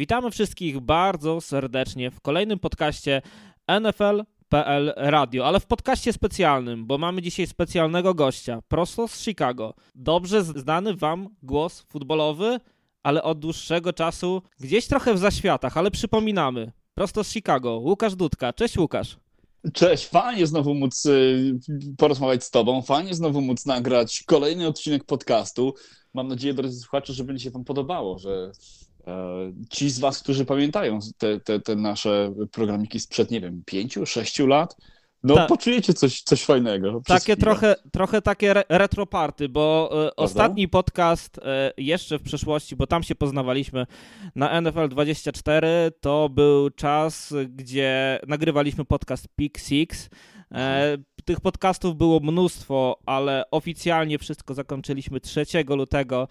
Witamy wszystkich bardzo serdecznie w kolejnym podcaście NFL.pl Radio, ale w podcaście specjalnym, bo mamy dzisiaj specjalnego gościa, prosto z Chicago. Dobrze znany Wam głos futbolowy, ale od dłuższego czasu gdzieś trochę w zaświatach, ale przypominamy, prosto z Chicago, Łukasz Dudka. Cześć Łukasz. Cześć, fajnie znowu móc y, porozmawiać z Tobą, fajnie znowu móc nagrać kolejny odcinek podcastu. Mam nadzieję, drodzy słuchacze, że będzie się Wam podobało, że ci z Was, którzy pamiętają te, te, te nasze programiki sprzed, nie wiem, pięciu, sześciu lat, no Ta, poczujecie coś, coś fajnego. Takie trochę, trochę takie re retroparty, bo e, ostatni podcast e, jeszcze w przeszłości, bo tam się poznawaliśmy na NFL 24, to był czas, gdzie nagrywaliśmy podcast Peak Six. E, tych podcastów było mnóstwo, ale oficjalnie wszystko zakończyliśmy 3 lutego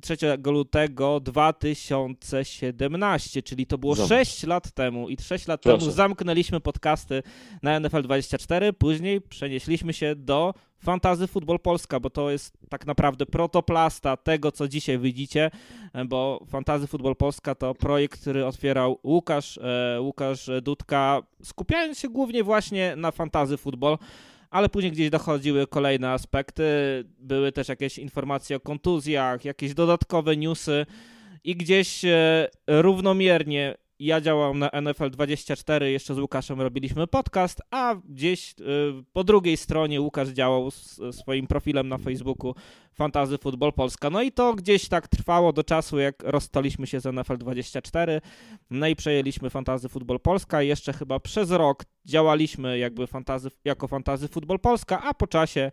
3 mm, e, lutego 2017, czyli to było Zobacz. 6 lat temu i 6 lat Proszę. temu zamknęliśmy podcasty na NFL 24, później przenieśliśmy się do Fantazy Futbol Polska, bo to jest tak naprawdę protoplasta tego, co dzisiaj widzicie, e, bo Fantazy Futbol Polska to projekt, który otwierał Łukasz, e, Łukasz Dudka, skupiając się głównie właśnie na Fantazy Futbol ale później gdzieś dochodziły kolejne aspekty, były też jakieś informacje o kontuzjach, jakieś dodatkowe newsy i gdzieś e, równomiernie ja działam na NFL 24, jeszcze z Łukaszem robiliśmy podcast, a gdzieś y, po drugiej stronie Łukasz działał z swoim profilem na Facebooku Fantazy Football Polska. No i to gdzieś tak trwało do czasu, jak rozstaliśmy się z NFL 24, no i przejęliśmy Fantazy Football Polska. Jeszcze chyba przez rok działaliśmy jakby fantazy, jako Fantazy Football Polska, a po czasie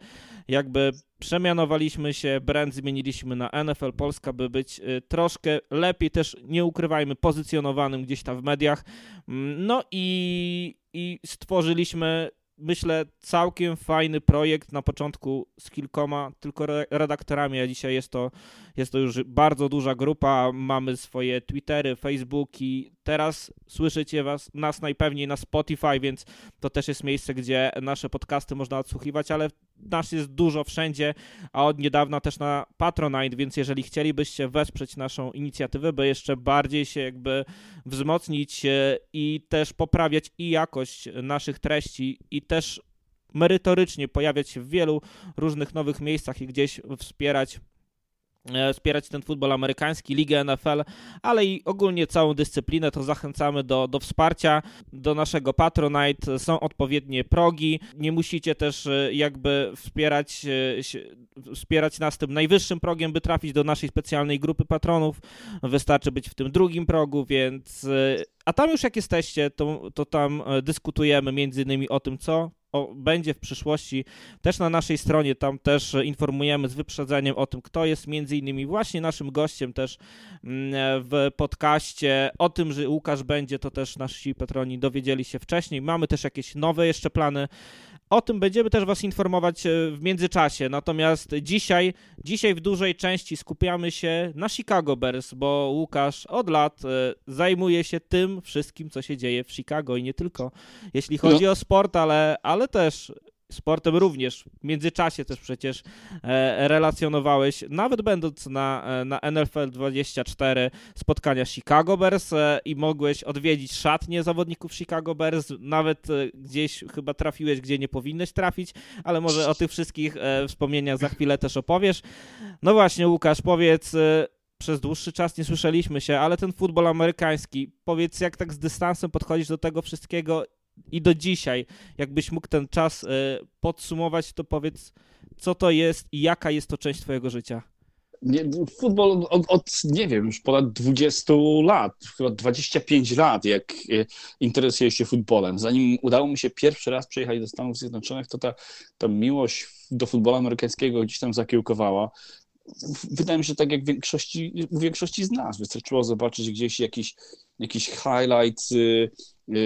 jakby przemianowaliśmy się, brand zmieniliśmy na NFL Polska, by być y, troszkę lepiej też, nie ukrywajmy, pozycjonowanym gdzieś tam w mediach. Mm, no i, i stworzyliśmy myślę, całkiem fajny projekt na początku z kilkoma tylko redaktorami, a dzisiaj jest to, jest to już bardzo duża grupa. Mamy swoje Twittery, Facebooki. Teraz słyszycie was, nas najpewniej na Spotify, więc to też jest miejsce, gdzie nasze podcasty można odsłuchiwać, ale nas jest dużo wszędzie, a od niedawna też na Patronite, więc jeżeli chcielibyście wesprzeć naszą inicjatywę, by jeszcze bardziej się jakby wzmocnić e, i też poprawiać i jakość naszych treści i też merytorycznie pojawiać się w wielu różnych nowych miejscach i gdzieś wspierać wspierać ten futbol amerykański, ligę NFL, ale i ogólnie całą dyscyplinę, to zachęcamy do, do wsparcia, do naszego Patronite, są odpowiednie progi, nie musicie też e, jakby wspierać, e, wspierać nas tym najwyższym progiem, by trafić do naszej specjalnej grupy patronów, wystarczy być w tym drugim progu, więc a tam już jak jesteście, to, to tam dyskutujemy między innymi o tym, co o, będzie w przyszłości też na naszej stronie, tam też informujemy z wyprzedzeniem o tym, kto jest między innymi właśnie naszym gościem też mm, w podcaście. O tym, że Łukasz będzie, to też nasi patroni dowiedzieli się wcześniej. Mamy też jakieś nowe jeszcze plany o tym będziemy też Was informować e, w międzyczasie. Natomiast dzisiaj, dzisiaj w dużej części skupiamy się na Chicago Bears, bo Łukasz od lat e, zajmuje się tym wszystkim, co się dzieje w Chicago i nie tylko, jeśli chodzi no. o sport, ale, ale też sportem również. W międzyczasie też przecież e, relacjonowałeś, nawet będąc na, e, na NFL 24, spotkania Chicago Bears e, i mogłeś odwiedzić szatnie zawodników Chicago Bears, nawet gdzieś chyba trafiłeś, gdzie nie powinnyś trafić, ale może o tych wszystkich wspomnieniach za chwilę też opowiesz. No właśnie, Łukasz, powiedz, przez dłuższy czas nie słyszeliśmy się, ale ten futbol amerykański, powiedz jak tak z dystansem podchodzisz do tego wszystkiego i do dzisiaj, jakbyś mógł ten czas y, podsumować, to powiedz, co to jest i jaka jest to część Twojego życia? Nie, futbol od, od, nie wiem, już ponad 20 lat, chyba 25 lat, jak y, interesuję się futbolem. Zanim udało mi się pierwszy raz przyjechać do Stanów Zjednoczonych, to ta, ta miłość do futbolu amerykańskiego gdzieś tam zakiełkowała wydaje mi się, tak jak w większości, u większości z nas. Wystarczyło zobaczyć gdzieś jakiś, jakiś highlight y,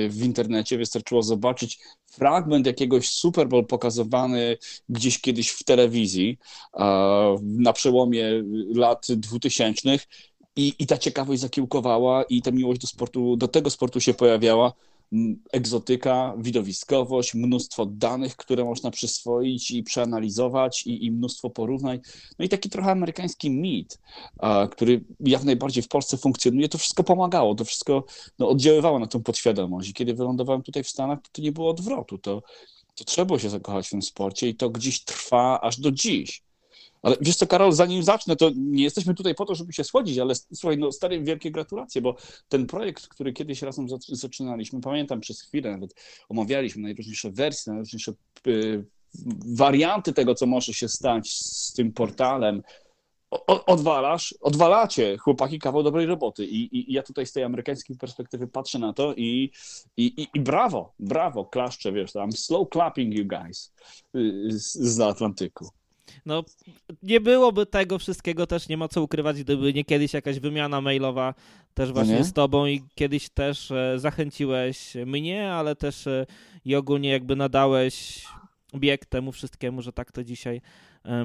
w internecie, wystarczyło zobaczyć fragment jakiegoś Super Bowl pokazywany gdzieś kiedyś w telewizji na przełomie lat dwutysięcznych i, i ta ciekawość zakiełkowała i ta miłość do sportu, do tego sportu się pojawiała egzotyka, widowiskowość, mnóstwo danych, które można przyswoić i przeanalizować i, i mnóstwo porównań. No i taki trochę amerykański mit, który jak najbardziej w Polsce funkcjonuje, to wszystko pomagało, to wszystko no, oddziaływało na tą podświadomość. I kiedy wylądowałem tutaj w Stanach, to, nie było odwrotu, to, to trzeba było się zakochać w tym sporcie i to gdzieś trwa aż do dziś. Ale wiesz co, Karol, zanim zacznę, to nie jesteśmy tutaj po to, żeby się słodzić, ale słuchaj, no stary, wielkie gratulacje, bo ten projekt, który kiedyś razem zaczynaliśmy, pamiętam przez chwilę, nawet omawialiśmy najróżniejsze wersje, najróżniejsze y, warianty tego, co może się stać z tym portalem, o, odwalasz, odwalacie chłopaki kawał dobrej roboty I, i, I, ja tutaj z tej amerykańskiej perspektywy patrzę na to i, i, i, brawo, brawo, klaszczę, wiesz, tam slow clapping you guys y, z, z Atlantyku. No, nie byłoby tego wszystkiego też, nie ma co ukrywać, gdyby nie kiedyś jakaś wymiana mailowa też właśnie z tobą i kiedyś też e, zachęciłeś mnie, ale też e, i ogólnie jakby nadałeś bieg temu wszystkiemu, że tak to dzisiaj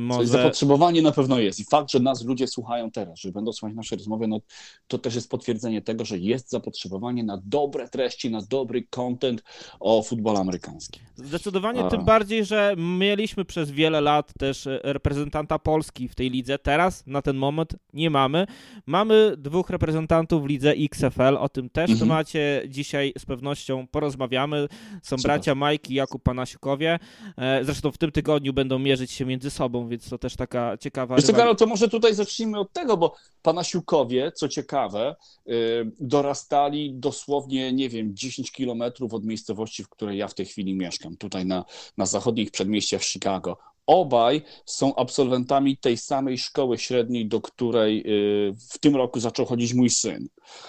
może... Zapotrzebowanie na pewno jest i fakt, że nas ludzie słuchają teraz, że będą słuchać naszej rozmowy, no to też jest potwierdzenie tego, że jest zapotrzebowanie na dobre treści, na dobry content o futbolu amerykańskim. Zdecydowanie, A... tym bardziej, że mieliśmy przez wiele lat też reprezentanta Polski w tej lidze. Teraz na ten moment nie mamy. Mamy dwóch reprezentantów w lidze XFL, o tym też mhm. macie dzisiaj z pewnością porozmawiamy. Są Super. bracia Mike i Jakub Panasiukowie. E, zresztą w tym tygodniu będą mierzyć się między sobą sobą, więc to też taka ciekawa... Wiesz co, Karol, to może tutaj zacznijmy od tego, bo pana Siukowie, co ciekawe, yy, dorastali dosłownie, nie wiem, 10 kilometrów od miejscowości, w której ja w tej chwili mieszkam, tutaj na, na zachodnich przedmieściach Chicago. Obaj są absolwentami tej samej szkoły średniej, do której yy, w tym roku zaczął chodzić mój syn.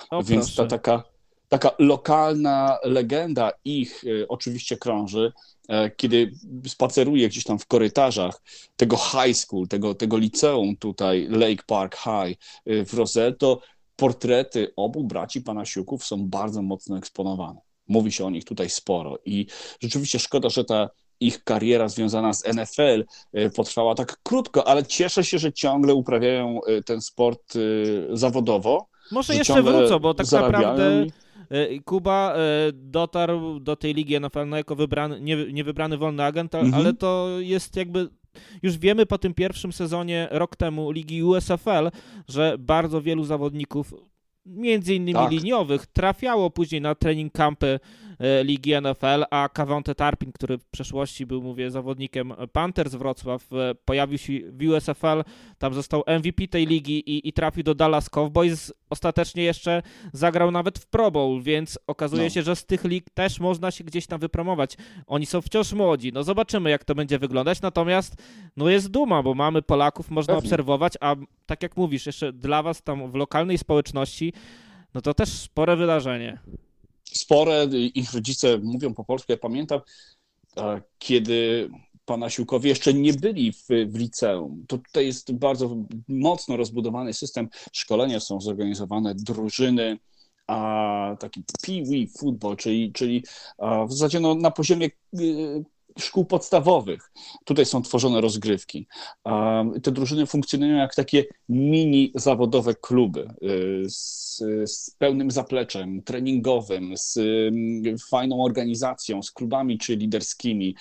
O, Więc proszę. ta taka taka lokalna legenda ich y, oczywiście krąży, e, kiedy spaceruję gdzieś tam w korytarzach tego high school, tego, tego liceum tutaj, Lake Park High y, w Roseto, portrety obu braci Panasiuków są bardzo mocno eksponowane. Mówi się o nich tutaj sporo i rzeczywiście szkoda, że ta ich kariera związana z NFL potrwała tak krótko, ale cieszę się, że ciągle uprawiają ten sport zawodowo. Może jeszcze wrócą, bo tak naprawdę E, Kuba e, dotarł do tej ligi NFL no jako wybrany, nie, nie wybrany wolny agent, mhm. ale to jest jakby już wiemy po tym pierwszym sezonie rok temu ligi USFL, że bardzo wielu zawodników między innymi tak. liniowych, trafiało później na trening campy e, Ligi NFL, a Kawonte Tarpin, który w przeszłości był, mówię, zawodnikiem Panthers Wrocław, e, pojawił się w USFL, tam został MVP tej ligi i, i trafił do Dallas Cowboys, ostatecznie jeszcze zagrał nawet w Pro Bowl, więc okazuje no. się, że z tych lig też można się gdzieś tam wypromować. Oni są wciąż młodzi, no zobaczymy jak to będzie wyglądać, natomiast no jest duma, bo mamy Polaków, można Pewnie. obserwować, a tak jak mówisz, jeszcze dla was tam w lokalnej społeczności no to też spore wydarzenie. Spore, ich rodzice mówią po polsku, ja pamiętam, kiedy pana Siłkowie jeszcze nie byli w, w liceum. To tutaj jest bardzo mocno rozbudowany system szkolenia, są zorganizowane drużyny, a taki pee-wee football, czyli, czyli w zasadzie no, na poziomie y, szkół podstawowych. Tutaj są tworzone rozgrywki. Te drużyny funkcjonują jak takie mini zawodowe kluby y, z, z pełnym zapleczem treningowym, z mm, fajną organizacją, z klubami czy liderskimi.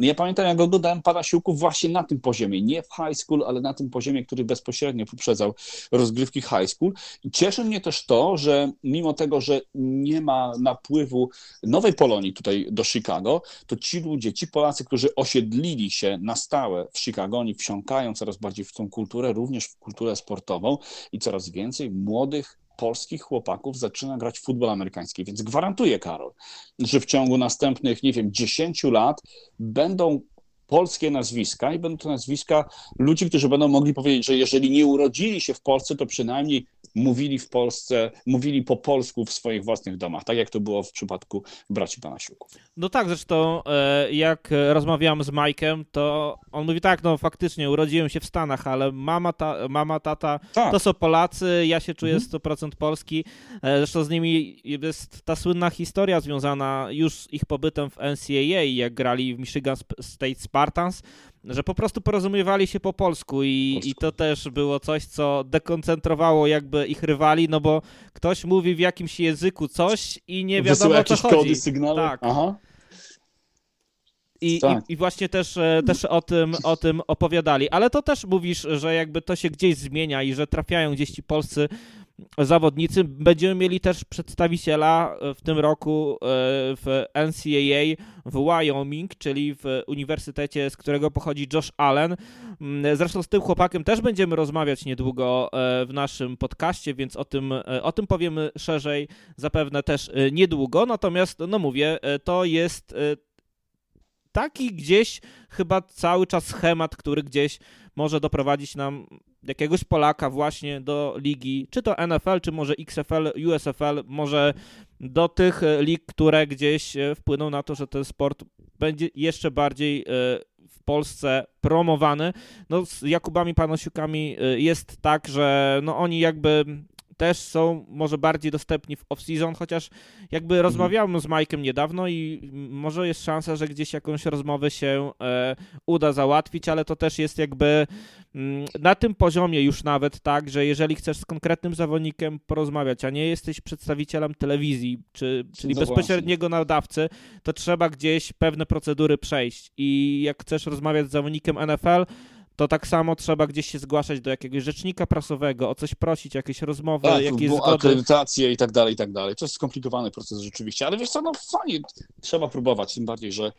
Ja pamiętam, jak oglądałem pana siłków właśnie na tym poziomie, nie w high school, ale na tym poziomie, który bezpośrednio poprzedzał rozgrywki high school. I cieszy mnie też to, że mimo tego, że nie ma napływu nowej Polonii tutaj do Chicago, to ci ludzie, ci Polacy, którzy osiedlili się na stałe w Chicago, oni wsiąkają coraz bardziej w tą kulturę, również w kulturę sportową i coraz więcej młodych polskich chłopaków zaczyna grać w futbol amerykański. Więc gwarantuję, Karol, że w ciągu następnych, nie wiem, 10 lat będą polskie nazwiska i będą to nazwiska ludzi, którzy będą mogli powiedzieć, że jeżeli nie urodzili się w Polsce, to przynajmniej mówili w Polsce, mówili po polsku w swoich własnych domach, tak jak to było w przypadku braci Panasiuków. No tak, zresztą e, jak rozmawiałem z Majkiem, to on mówi tak, no faktycznie urodziłem się w Stanach, ale mama, ta, mama tata tak. to są Polacy, ja się czuję mhm. 100% Polski, e, zresztą z nimi jest ta słynna historia związana już z ich pobytem w NCAA, jak grali w Michigan State Spartans, że po prostu porozumiewali się po polsku i, polsku. i to też było coś, co dekoncentrowało jakby ich rywali, no bo ktoś mówi w jakimś języku coś i nie wiadomo o co chodzi. Kody, sygnały. Tak. Aha. I, tak. i, I, właśnie też, e, też o, tym, o tym opowiadali. Ale to też mówisz, że jakby to się gdzieś zmienia i że trafiają gdzieś ci polscy zawodnicy. Będziemy mieli też przedstawiciela e, w tym roku e, w NCAA w Wyoming, czyli w uniwersytecie, z którego pochodzi Josh Allen. Mm, zresztą z tym chłopakiem też będziemy rozmawiać niedługo w naszym podcaście, więc o tym, o tym powiemy szerzej zapewne też niedługo. Natomiast, no mówię, to jest taki gdzieś chyba cały czas schemat, który gdzieś może doprowadzić nam jakiegoś Polaka właśnie do ligi, czy to NFL, czy może XFL, USFL, może do tych lig, które gdzieś e, wpłyną na to, że ten sport będzie jeszcze bardziej e, w Polsce promowany. No z Jakubami Panosiukami e, jest tak, że no oni jakby też są może bardziej dostępni w off-season, chociaż jakby mhm. rozmawiałem z Mike'em niedawno i może jest szansa, że gdzieś jakąś rozmowę się e, uda załatwić, ale to też jest jakby mm, na tym poziomie już nawet tak, że jeżeli chcesz z konkretnym zawodnikiem porozmawiać, a nie jesteś przedstawicielem telewizji, czy, czyli no bezpośredniego nadawcy, to trzeba gdzieś pewne procedury przejść i jak chcesz rozmawiać z zawodnikiem NFL, to tak samo trzeba gdzieś się zgłaszać do jakiegoś rzecznika prasowego, o coś prosić, jakieś rozmowy, tak, jakieś zgody. akredytacje i tak dalej, i tak dalej. To jest skomplikowany proces rzeczywiście, ale wiesz co, no fajnie, trzeba próbować, tym bardziej, że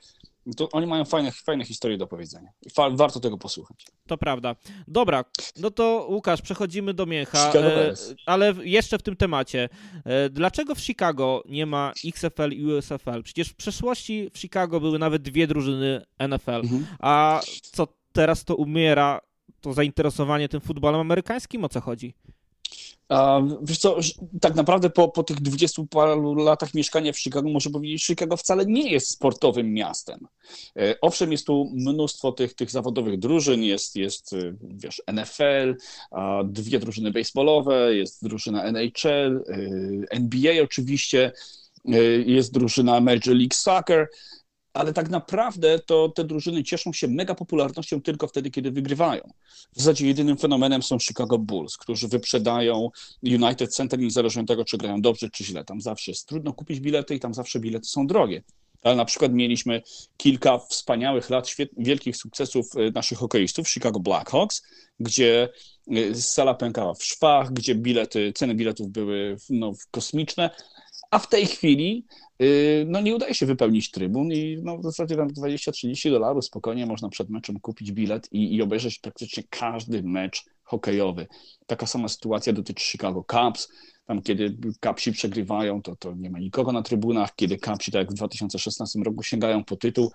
to oni mają fajne, fajne historie do powiedzenia. Warto tego posłuchać. To prawda. Dobra, no to Łukasz, przechodzimy do mięcha, e, ale jeszcze w tym temacie. E, dlaczego w Chicago nie ma XFL i USFL? Przecież w przeszłości w Chicago były nawet dwie drużyny NFL, mhm. a co teraz to umiera, to zainteresowanie tym futbolem amerykańskim, o co chodzi? Wiesz co, tak naprawdę po, po tych 20 paru latach mieszkania w Chicago, może powiedzieć, Chicago wcale nie jest sportowym miastem. E, owszem, jest tu mnóstwo tych, tych zawodowych drużyn, jest, jest e, wiesz, NFL, dwie drużyny baseballowe, jest drużyna NHL, e, NBA oczywiście, jest drużyna Major League Soccer, ale tak naprawdę to te drużyny cieszą się mega popularnością tylko wtedy, kiedy wygrywają. W zasadzie jedynym fenomenem są Chicago Bulls, którzy wyprzedają United Center niezależnie od tego, czy grają dobrze, czy źle. Tam zawsze jest trudno kupić bilety i tam zawsze bilety są drogie. Ale na przykład mieliśmy kilka wspaniałych lat wielkich sukcesów e, naszych hokeistów, Chicago Blackhawks, gdzie e, sala pękała w szwach, gdzie bilety, ceny biletów były no, kosmiczne, a w tej chwili y, no, nie udaje się wypełnić trybun i no, w zasadzie tam 20-30 dolarów spokojnie można przed meczem kupić bilet i, i obejrzeć praktycznie każdy mecz hokejowy. Taka sama sytuacja dotyczy Chicago Cubs. Tam, kiedy Cubsi przegrywają, to, to nie ma nikogo na trybunach. Kiedy Cubsi, tak jak w 2016 roku, sięgają po tytuł,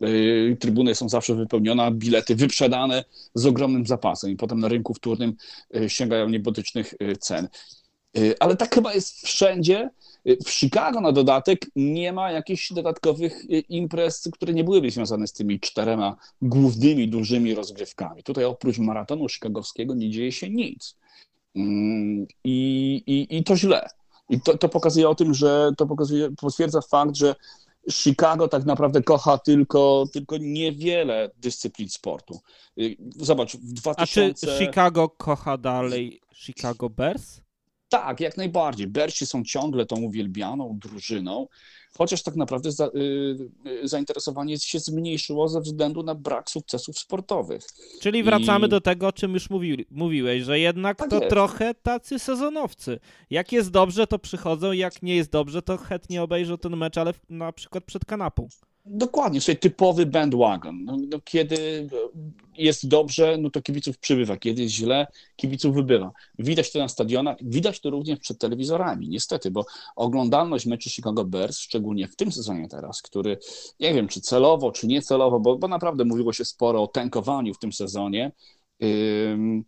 yy, trybuny są zawsze wypełnione, bilety wyprzedane z ogromnym zapasem i potem na rynku wtórnym yy, sięgają niebotycznych cen. Y, ale tak chyba jest wszędzie. Y, w Chicago na dodatek nie ma jakichś dodatkowych y, imprez, które nie byłyby związane z tymi czterema głównymi, dużymi rozgrywkami. Tutaj oprócz maratonu chicagowskiego nie dzieje się nic. Mm, I, i, i to źle. I to, to pokazuje o tym, że to pokazuje, potwierdza fakt, że Chicago tak naprawdę kocha tylko, tylko niewiele dyscyplin sportu. Zobacz, w 2000... A czy Chicago kocha dalej Chicago Bears? Tak, jak najbardziej. Berci są ciągle tą uwielbianą drużyną, chociaż tak naprawdę za, y, y, zainteresowanie się zmniejszyło ze względu na brak sukcesów sportowych. Czyli wracamy I... do tego, o czym już mówi, mówiłeś, że jednak tak to jest. trochę tacy sezonowcy. Jak jest dobrze, to przychodzą, jak nie jest dobrze, to chętnie obejrzą ten mecz, ale na przykład przed kanapą. Dokładnie, sobie typowy bandwagon. No, no, kiedy jest dobrze, no to kibiców przybywa, kiedy jest źle, kibiców wybywa. Widać to na stadionach, widać to również przed telewizorami, niestety, bo oglądalność meczy Chicago Bears, szczególnie w tym sezonie teraz, który nie wiem, czy celowo, czy niecelowo, bo, bo naprawdę mówiło się sporo o tankowaniu w tym sezonie, yy,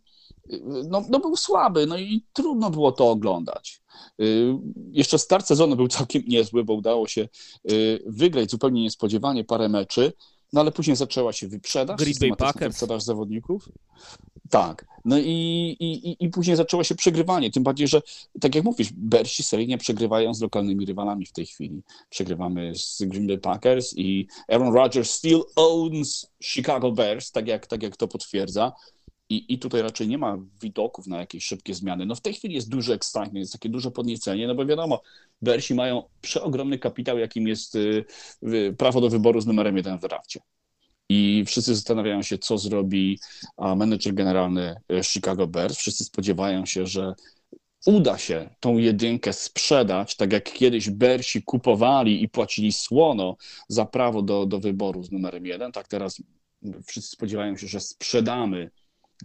no, no był słaby, no i trudno było to oglądać. Y, jeszcze start sezonu był całkiem niezły, bo udało się y, wygrać zupełnie niespodziewanie parę meczy, no ale później zaczęła się wyprzedaż, Green Bay wyprzedaż zawodników. Tak. No i, i, i później zaczęło się przegrywanie. Tym bardziej, że tak jak mówisz, Bersi seryjnie przegrywają z lokalnymi rywalami w tej chwili. Przegrywamy z Green Bay Packers i Aaron Rodgers still owns Chicago Bears, tak jak, tak jak to potwierdza. I, I tutaj raczej nie ma widoków na jakieś szybkie zmiany. No w tej chwili jest duży excitement, jest takie duże podniecenie, no bo wiadomo, Bersi mają przeogromny kapitał, jakim jest y, prawo do wyboru z numerem jeden w drafcie. I wszyscy zastanawiają się, co zrobi menedżer generalny y, Chicago Bears. Wszyscy spodziewają się, że uda się tą jedynkę sprzedać, tak jak kiedyś Bersi kupowali i płacili słono za prawo do, do wyboru z numerem jeden, tak teraz wszyscy spodziewają się, że sprzedamy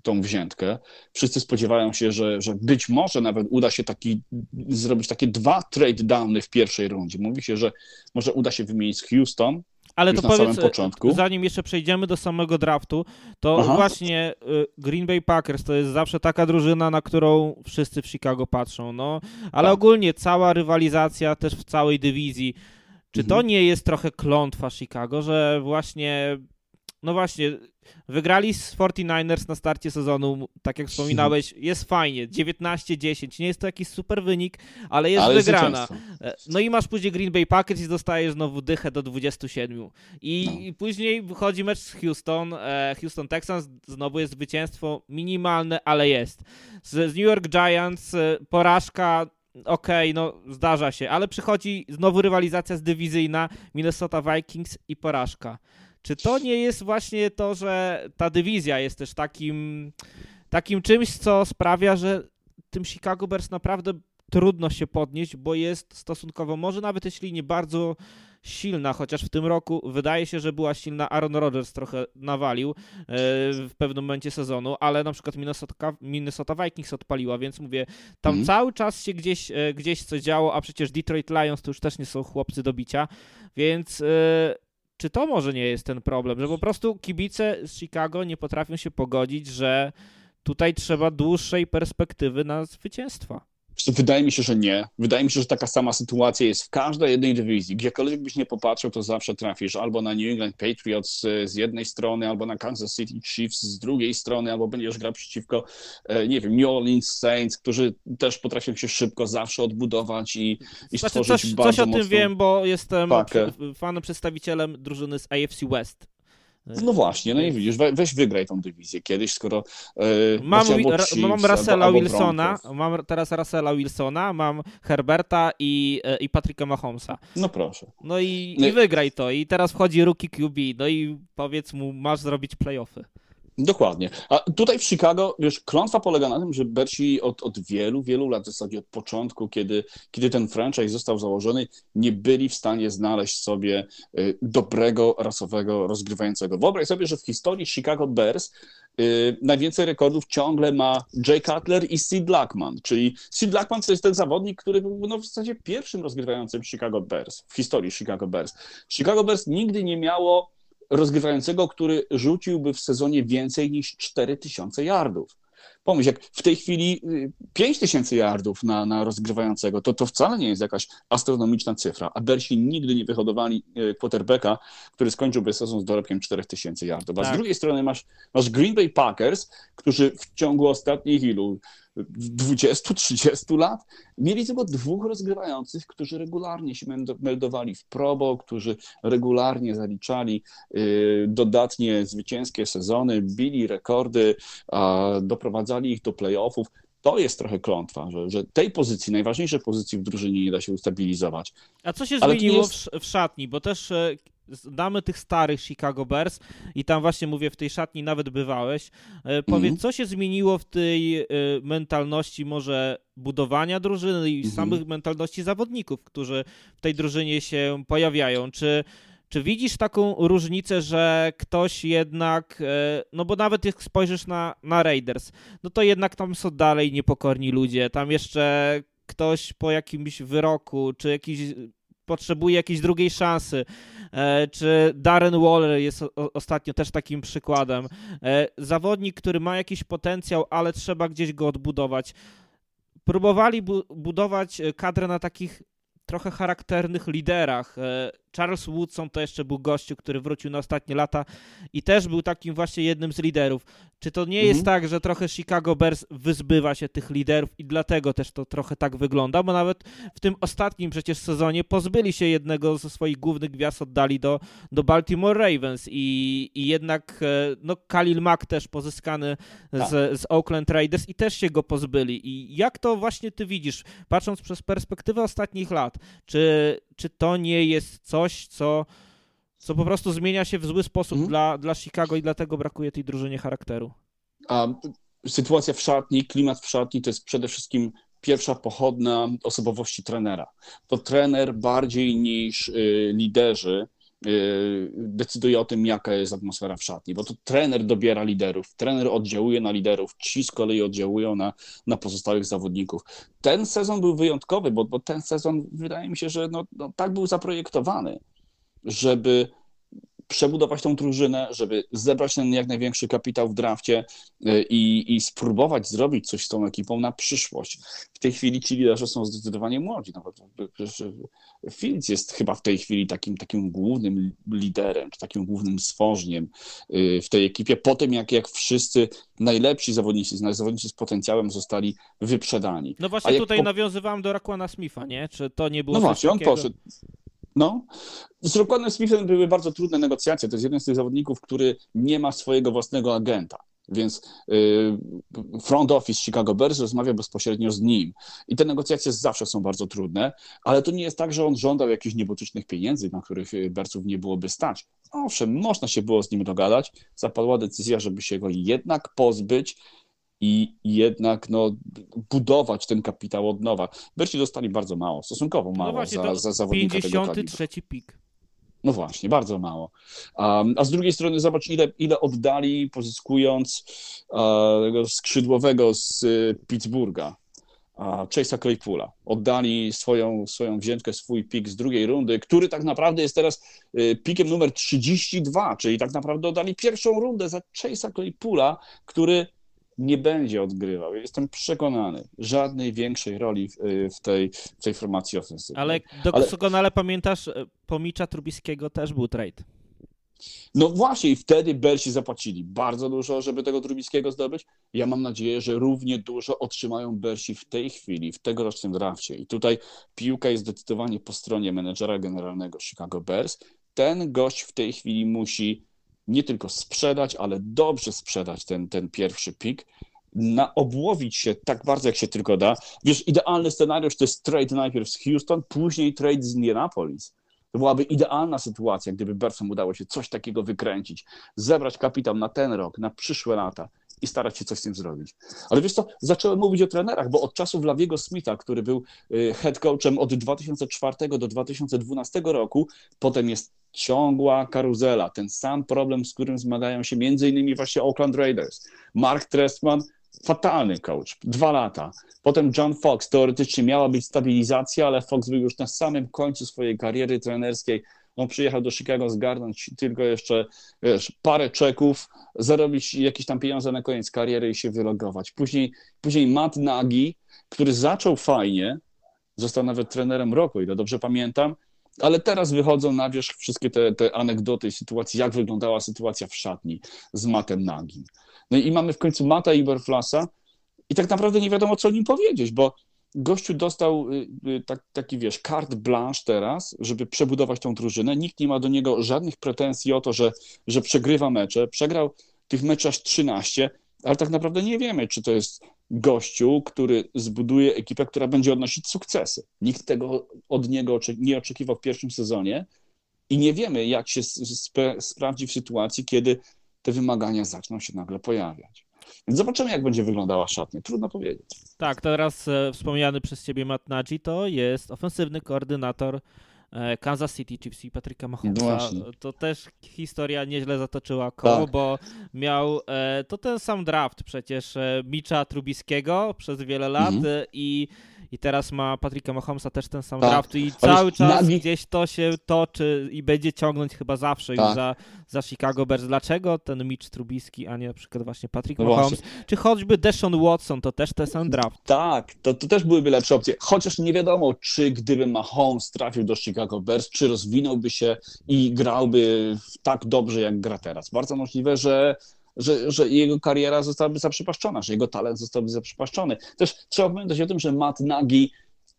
tą wziętkę. Wszyscy spodziewają się, że, że być może nawet uda się taki, zrobić takie dwa trade downy w pierwszej rundzie. Mówi się, że może uda się wymienić Houston, ale to powiedz, początku. zanim jeszcze przejdziemy do samego draftu, to Aha. właśnie y, Green Bay Packers to jest zawsze taka drużyna, na którą wszyscy w Chicago patrzą, no. Ale tak. ogólnie cała rywalizacja też w całej dywizji. Czy mhm. to nie jest trochę klątwa Chicago, że właśnie no właśnie, wygrali z 49ers na starcie sezonu, tak jak wspominałeś, jest fajnie, 19-10, nie jest to jakiś super wynik, ale jest ale wygrana. Jest no i masz później Green Bay Packers i dostajesz znowu dychę do 27. I, no. i później wychodzi mecz z Houston, e, Houston Texans, znowu jest zwycięstwo minimalne, ale jest. Z, z New York Giants e, porażka okej, okay, no zdarza się, ale przychodzi znowu rywalizacja z dywizyjna Minnesota Vikings i porażka. Czy to nie jest właśnie to, że ta dywizja jest też takim, takim czymś, co sprawia, że tym Chicago Bears naprawdę trudno się podnieść, bo jest stosunkowo, może nawet jeśli nie bardzo silna, chociaż w tym roku wydaje się, że była silna. Aaron Rodgers trochę nawalił e, w pewnym momencie sezonu, ale na przykład Minnesota, Minnesota Vikings odpaliła, więc mówię, tam mm. cały czas się gdzieś, e, gdzieś coś działo, a przecież Detroit Lions to już też nie są chłopcy do bicia, więc e, czy to może nie jest ten problem, że po prostu kibice z Chicago nie potrafią się pogodzić, że tutaj trzeba dłuższej perspektywy na zwycięstwa? Wydaje mi się, że nie. Wydaje mi się, że taka sama sytuacja jest w każdej jednej dywizji. Gdziekolwiek byś nie popatrzył, to zawsze trafisz albo na New England Patriots e, z jednej strony, albo na Kansas City Chiefs z drugiej strony, albo będziesz grał przeciwko, e, nie wiem, New Orleans Saints, którzy też potrafią się szybko zawsze odbudować i, i znaczy, stworzyć coś, bardzo Coś o tym wiem, bo jestem pakę. fanem, przedstawicielem drużyny z AFC West. No właśnie, no i widzisz, weź wygraj tą dywizję kiedyś, skoro yy, mam, Chiefs, mam Russella Wilsona, mam teraz Russella Wilsona, mam Herberta i, e, i Patricka Mahomesa. No proszę. No i, no i wygraj to i teraz wchodzi rookie QB, no i powiedz mu, masz zrobić playoffy. Dokładnie. A tutaj w Chicago, wiesz, klątwa polega na tym, że Berci od, od wielu, wielu lat, w zasadzie od początku, kiedy, kiedy ten franchise został założony, nie byli w stanie znaleźć sobie y, dobrego, rasowego rozgrywającego. Wyobraź sobie, że w historii Chicago Bears y, najwięcej rekordów ciągle ma Jay Cutler i Sid Blackman, czyli Sid Blackman to jest ten zawodnik, który był no, w zasadzie pierwszym rozgrywającym Chicago Bears, w historii Chicago Bears. Chicago Bears nigdy nie miało rozgrywającego, który rzuciłby w sezonie więcej niż 4000 yardów. Pomyśl, jak w tej chwili 5000 y, yardów na, na rozgrywającego, to to wcale nie jest jakaś astronomiczna cyfra, a Bersi nigdy nie wyhodowali y, quarterbacka, który skończyłby sezon z dorobkiem 4000 yardów. A tak. z drugiej strony masz, masz Green Bay Packers, którzy w ciągu ostatnich ilu 20-30 lat, mieli tylko dwóch rozgrywających, którzy regularnie się meldowali w probo, którzy regularnie zaliczali y, dodatnie zwycięskie sezony, bili rekordy, doprowadzali ich do playoffów. To jest trochę klątwa, że, że tej pozycji, najważniejszej pozycji w drużynie nie da się ustabilizować. A co się Ale zmieniło jest... w szatni? Bo też znamy tych starych Chicago Bears i tam właśnie mówię, w tej szatni nawet bywałeś. E, powiedz, mm co się zmieniło w tej e, mentalności może budowania drużyny i mm samych mentalności zawodników, którzy w tej drużynie się pojawiają? Czy czy widzisz taką różnicę, że ktoś jednak, e, no bo nawet jak spojrzysz na, na Raiders, no to jednak tam są dalej niepokorni ludzie, tam jeszcze ktoś po jakimś wyroku, czy jakiś potrzebuje jakiejś drugiej szansy. E, czy Darren Waller jest ostatnio też takim przykładem. E, zawodnik, który ma jakiś potencjał, ale trzeba gdzieś go odbudować. Próbowali bu budować kadrę na takich trochę charakternych liderach. Charles Woodson to jeszcze był gościu, który wrócił na ostatnie lata i też był takim właśnie jednym z liderów. Czy to nie mhm. jest tak, że trochę Chicago Bears wyzbywa się tych liderów i dlatego też to trochę tak wygląda? Bo nawet w tym ostatnim przecież sezonie pozbyli się jednego ze swoich głównych gwiazd, oddali do, do Baltimore Ravens i, i jednak e, no, Khalil Mack też pozyskany z, tak. z Oakland Raiders i też się go pozbyli. I jak to właśnie ty widzisz, patrząc przez perspektywę ostatnich lat, czy, czy to nie jest coś, co co po prostu zmienia się w zły sposób mhm. dla, dla Chicago i dlatego brakuje tej drużynie charakteru. A sytuacja w szatni, klimat w szatni to jest przede wszystkim pierwsza pochodna osobowości trenera. To trener bardziej niż y, liderzy decyduje o tym, jaka jest atmosfera w szatni, bo to trener dobiera liderów, trener oddziałuje na liderów, ci z kolei oddziałują na, na pozostałych zawodników. Ten sezon był wyjątkowy, bo, bo ten sezon wydaje mi się, że no, no tak był zaprojektowany żeby przebudować tą drużynę, żeby zebrać ten jak największy kapitał w drafcie y, i, i spróbować zrobić coś z tą ekipą na przyszłość. W tej chwili ci liderzy są zdecydowanie młodzi. Nawet Fields jest chyba w tej chwili takim, takim głównym liderem, czy takim głównym stworzeniem y, w tej ekipie, po tym jak, jak wszyscy najlepsi zawodnicy, zawodnicy z potencjałem zostali wyprzedani. No właśnie tutaj po... nawiązywałem do Rakwana Smitha, nie? Czy to nie było No właśnie, on poszedł. No. Z Roquanem Smithem były bardzo trudne negocjacje. To jest jeden z tych zawodników, który nie ma swojego własnego agenta. Więc y, front office Chicago Bears rozmawia bezpośrednio z nim. I te negocjacje zawsze są bardzo trudne, ale to nie jest tak, że on żądał jakichś niebotycznych pieniędzy, na których y, Bearsów nie byłoby stać. Owszem, można się było z nim dogadać. Zapadła decyzja, żeby się go jednak pozbyć i jednak no, budować ten kapitał od nowa. Berci dostali bardzo mało, stosunkowo no mało no właśnie, za, za zawodnika 53 pik. No właśnie, bardzo mało. Um, a z drugiej strony zobacz, ile, ile oddali, pozyskując uh, skrzydłowego z y, Pittsburgha, Chase'a Claypoola. Oddali swoją, swoją wziętkę, swój pik z drugiej rundy, który tak naprawdę jest teraz y, pikiem numer 32, czyli tak naprawdę oddali pierwszą rundę za Chase'a Claypoola, który nie będzie odgrywał. Jestem przekonany, żadnej większej roli w, w tej, w tej formacji ofensywnej. Ale doskonale Ale... pamiętasz, e, pomicza Trubiskiego też był trade. No właśnie i wtedy Belsi zapłacili bardzo dużo, żeby tego Trubiskiego zdobyć. Ja mam nadzieję, że równie dużo otrzymają Belsi w tej chwili, w tegorocznym drafcie. I tutaj piłka jest zdecydowanie po stronie menedżera generalnego Chicago Bears. Ten gość w tej chwili musi nie tylko sprzedać, ale dobrze sprzedać ten, ten pierwszy pik, na obłowić się tak bardzo, jak się tylko da. Wiesz, idealny scenariusz to jest trade najpierw z Houston, później trade z Indianapolis. To byłaby idealna sytuacja, gdyby Bersom udało się coś takiego wykręcić, zebrać kapitał na ten rok, na przyszłe lata i starać się coś z tym zrobić. Ale wiesz co, zacząłem mówić o trenerach, bo od czasów Lawiego Smitha, który był y, head coachem od 2004 do 2012 roku, potem jest ciągła karuzela, ten sam problem, z którym zmagają się innymi właśnie Oakland Raiders. Mark Trestman, fatalny coach, dwa lata. Potem John Fox, teoretycznie miała być stabilizacja, ale Fox był już na samym końcu swojej kariery trenerskiej. On przyjechał do Chicago zgarnąć tylko jeszcze wiesz, parę czeków, zarobić jakieś tam pieniądze na koniec kariery i się wylogować. Później, później Matt Nagy, który zaczął fajnie, został nawet trenerem roku, ile dobrze pamiętam, ale teraz wychodzą na wierzch wszystkie te, te anegdoty, sytuacji, jak wyglądała sytuacja w szatni z Matem Nagim. No i mamy w końcu Mata Iberflasa i tak naprawdę nie wiadomo, co o nim powiedzieć, bo gościu dostał y, y, tak, taki, wiesz, carte blanche teraz, żeby przebudować tą drużynę. Nikt nie ma do niego żadnych pretensji o to, że, że przegrywa mecze. Przegrał tych meczów aż 13, ale tak naprawdę nie wiemy, czy to jest gościu, który zbuduje ekipę, która będzie odnosić sukcesy. Nikt tego od niego nie oczekiwał w pierwszym sezonie i nie wiemy, jak się sprawdzi w sytuacji, kiedy te wymagania zaczną się nagle pojawiać. Zobaczymy, jak będzie wyglądała szatnia. Trudno powiedzieć. Tak, teraz e, wspomniany przez ciebie Matt Nagy to jest ofensywny koordynator e, Kansas City Chiefs i Patryka Mahomesa. To też historia nieźle zatoczyła koło, tak. bo miał e, to ten sam draft przecież Micza Trubiskiego przez wiele lat mhm. i i teraz ma Patricka Mahomesa też ten sam tak. draft i cały czas gdzieś to się toczy i będzie ciągnąć chyba zawsze tak. już za, za Chicago Bears. Dlaczego ten Mitch Trubisky, a nie na przykład właśnie Patrick no Mahomes, właśnie. czy choćby Deshaun Watson, to też ten sam draft. Tak, to, to też byłyby lepsze opcje, chociaż nie wiadomo, czy gdyby Mahomes trafił do Chicago Bears, czy rozwinąłby się i grałby tak dobrze, jak gra teraz. Bardzo możliwe, że że, że jego kariera zostałaby zaprzepaszczona, że jego talent zostałby zaprzepaszczony. Też trzeba pamiętać o tym, że Matt Nagy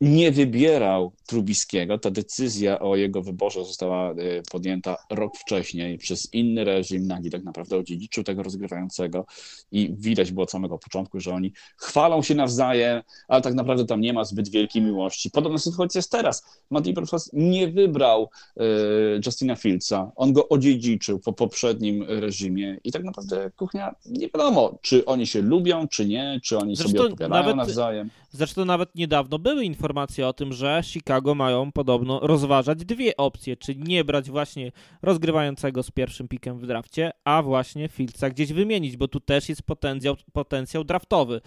nie wybierał Trubiskiego. Ta decyzja o jego wyborze została e, podjęta rok wcześniej przez inny reżim. Nagi tak naprawdę odziedziczył tego rozgrywającego i widać było od samego początku, że oni chwalą się nawzajem, ale tak naprawdę tam nie ma zbyt wielkiej miłości. Podobna sytuacja jest teraz. Matt Eberflus nie wybrał y, Justina Fieldsa. On go odziedziczył po poprzednim reżimie i tak naprawdę kuchnia nie wiadomo, czy oni się lubią, czy nie, czy oni Zresztą sobie odpowiadają nawet, nawzajem. Zresztą nawet niedawno były informacje o tym, że Chicago mają podobno rozważać dwie opcje, czyli nie brać właśnie rozgrywającego z pierwszym pikiem w drafcie, a właśnie Fieldsa gdzieś wymienić, bo tu też jest potencjał, potencjał draftowy.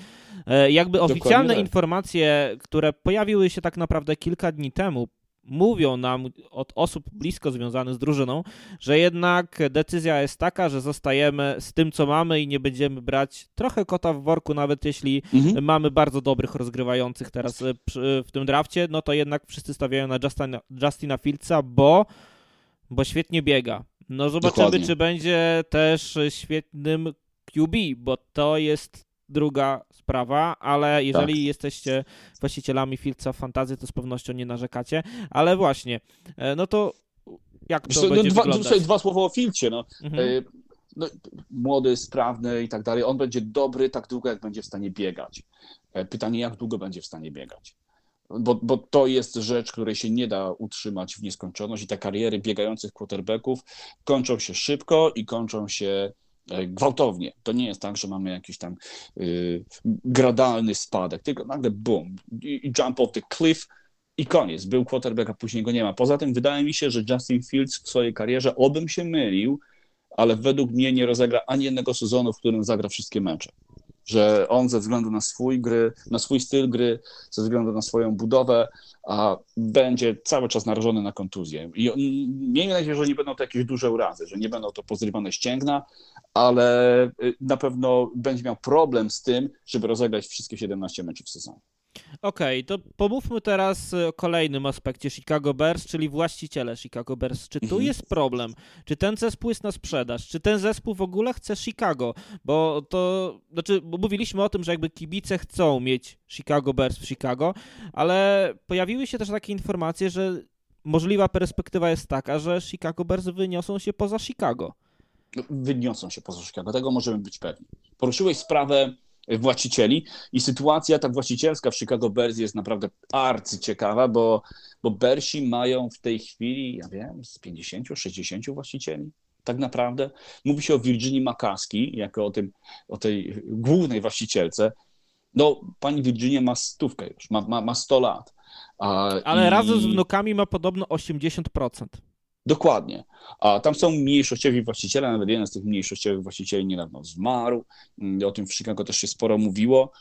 E, jakby oficjalne tak. informacje, które pojawiły się tak naprawdę kilka dni temu, mówią nam od osób blisko związanych z drużyną, że jednak decyzja jest taka, że zostajemy z tym, co mamy i nie będziemy brać trochę kota w worku, nawet jeśli mhm. mamy bardzo dobrych rozgrywających teraz e, w tym drafcie, no to jednak wszyscy stawiają na Justina, Justina Fieldsa, bo, bo świetnie biega. No zobaczymy, Dokładnie. czy będzie też świetnym QB, bo to jest druga sprawa, ale jeżeli tak. jesteście właścicielami Fieldsa Fantazy, to z pewnością nie narzekacie, ale właśnie, e, no to jak to Wiesz, będzie no, dwa, Tutaj dwa słowa o Fieldsie, no. Mhm. E, no, młody, sprawny i tak dalej, on będzie dobry tak długo, jak będzie w stanie biegać. E, pytanie, jak długo będzie w stanie biegać. Bo, bo to jest rzecz, której się nie da utrzymać w nieskończoność i te kariery biegających quarterbacków kończą się szybko i kończą się gwałtownie. To nie jest tak, że mamy jakiś tam y, gradalny spadek, tylko nagle boom, jump off the cliff i koniec. Był quarterback, a później go nie ma. Poza tym wydaje mi się, że Justin Fields w swojej karierze, obym się mylił, ale według mnie nie rozegra ani jednego sezonu, w którym zagra wszystkie mecze że on ze względu na swój gry, na swój styl gry, ze względu na swoją budowę, a będzie cały czas narażony na kontuzję. I miejmy nadzieję, że nie będą to jakieś duże urazy, że nie będą to pozrywane ścięgna, ale y, na pewno będzie miał problem z tym, żeby rozegrać wszystkie 17 meczów w sezonie. Okej, okay, to pomówmy teraz o kolejnym aspekcie Chicago Bears, czyli właściciele Chicago Bears. Czy tu mhm. jest problem? Czy ten zespół jest na sprzedaż? Czy ten zespół w ogóle chce Chicago? Bo to, znaczy, bo mówiliśmy o tym, że jakby kibice chcą mieć Chicago Bears w Chicago, ale pojawiły się też takie informacje, że możliwa perspektywa jest taka, że Chicago Bears wyniosą się poza Chicago. No, wyniosą się poza Chicago, tego możemy być pewni. Poruszyłeś sprawę właścicieli i sytuacja ta właścicielska w Chicago Bears jest naprawdę arcyciekawa, bo, bo Bersi mają w tej chwili, ja wiem, z 50-60 właścicieli. Tak naprawdę mówi się o Virginii Makaski, jako o, tym, o tej głównej właścicielce. No, pani Virginia ma stówkę już, ma, ma, ma 100 lat. A, Ale i... razem z wnukami ma podobno 80%. Dokładnie. A tam są mniejszościowi właściciele, nawet jeden z tych mniejszościowych właścicieli niedawno zmarł. Mm, o tym w Chicago też się sporo mówiło.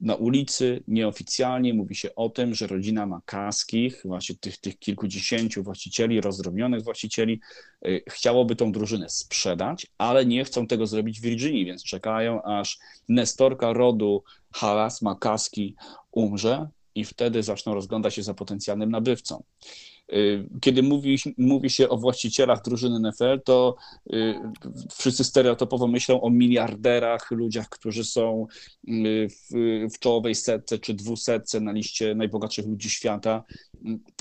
Na ulicy nieoficjalnie mówi się o tym, że rodzina Makaskich, właśnie tych, tych kilkudziesięciu właścicieli, rozdrobnionych właścicieli, y, chciałoby tą drużynę sprzedać, ale nie chcą tego zrobić w Virginii, więc czekają, aż nestorka rodu Halas Makaski umrze i wtedy zaczną rozglądać się za potencjalnym nabywcą. Y, kiedy mówi, mówi się o właścicielach drużyny NFL, to y, wszyscy stereotypowo myślą o miliarderach, ludziach, którzy są y, w, w czołowej setce czy dwusetce na liście najbogatszych ludzi świata.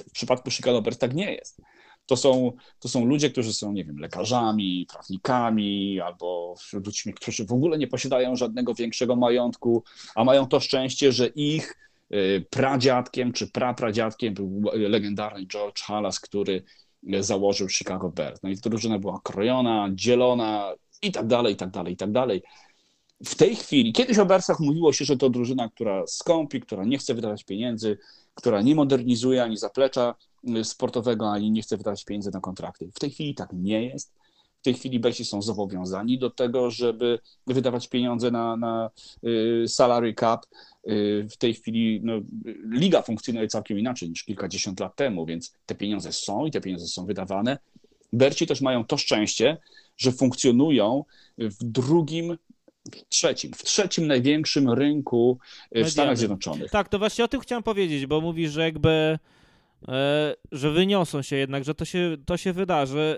W przypadku Chicago Bears tak nie jest. To są, to są ludzie, którzy są, nie wiem, lekarzami, prawnikami albo ludźmi, którzy w ogóle nie posiadają żadnego większego majątku, a mają to szczęście, że ich pradziadkiem czy prapradziadkiem był legendarny George Halas, który założył Chicago Bears. No i drużyna była krojona, dzielona i tak dalej, i tak dalej, i tak dalej. W tej chwili, kiedyś o Bearsach mówiło się, że to drużyna, która skąpi, która nie chce wydawać pieniędzy, która nie modernizuje ani zaplecza y, sportowego, ani nie chce wydawać pieniędzy na kontrakty. W tej chwili tak nie jest. W tej chwili Bersi są zobowiązani do tego, żeby wydawać pieniądze na, na y, salary cap. Y, w tej chwili no, liga funkcjonuje całkiem inaczej niż kilkadziesiąt lat temu, więc te pieniądze są i te pieniądze są wydawane. Berci też mają to szczęście, że funkcjonują w drugim w trzecim, w trzecim największym rynku w Mediany. Stanach Zjednoczonych. Tak, to właśnie o tym chciałem powiedzieć, bo mówisz, że jakby, e, że wyniosą się jednak, że to się, to się wydarzy.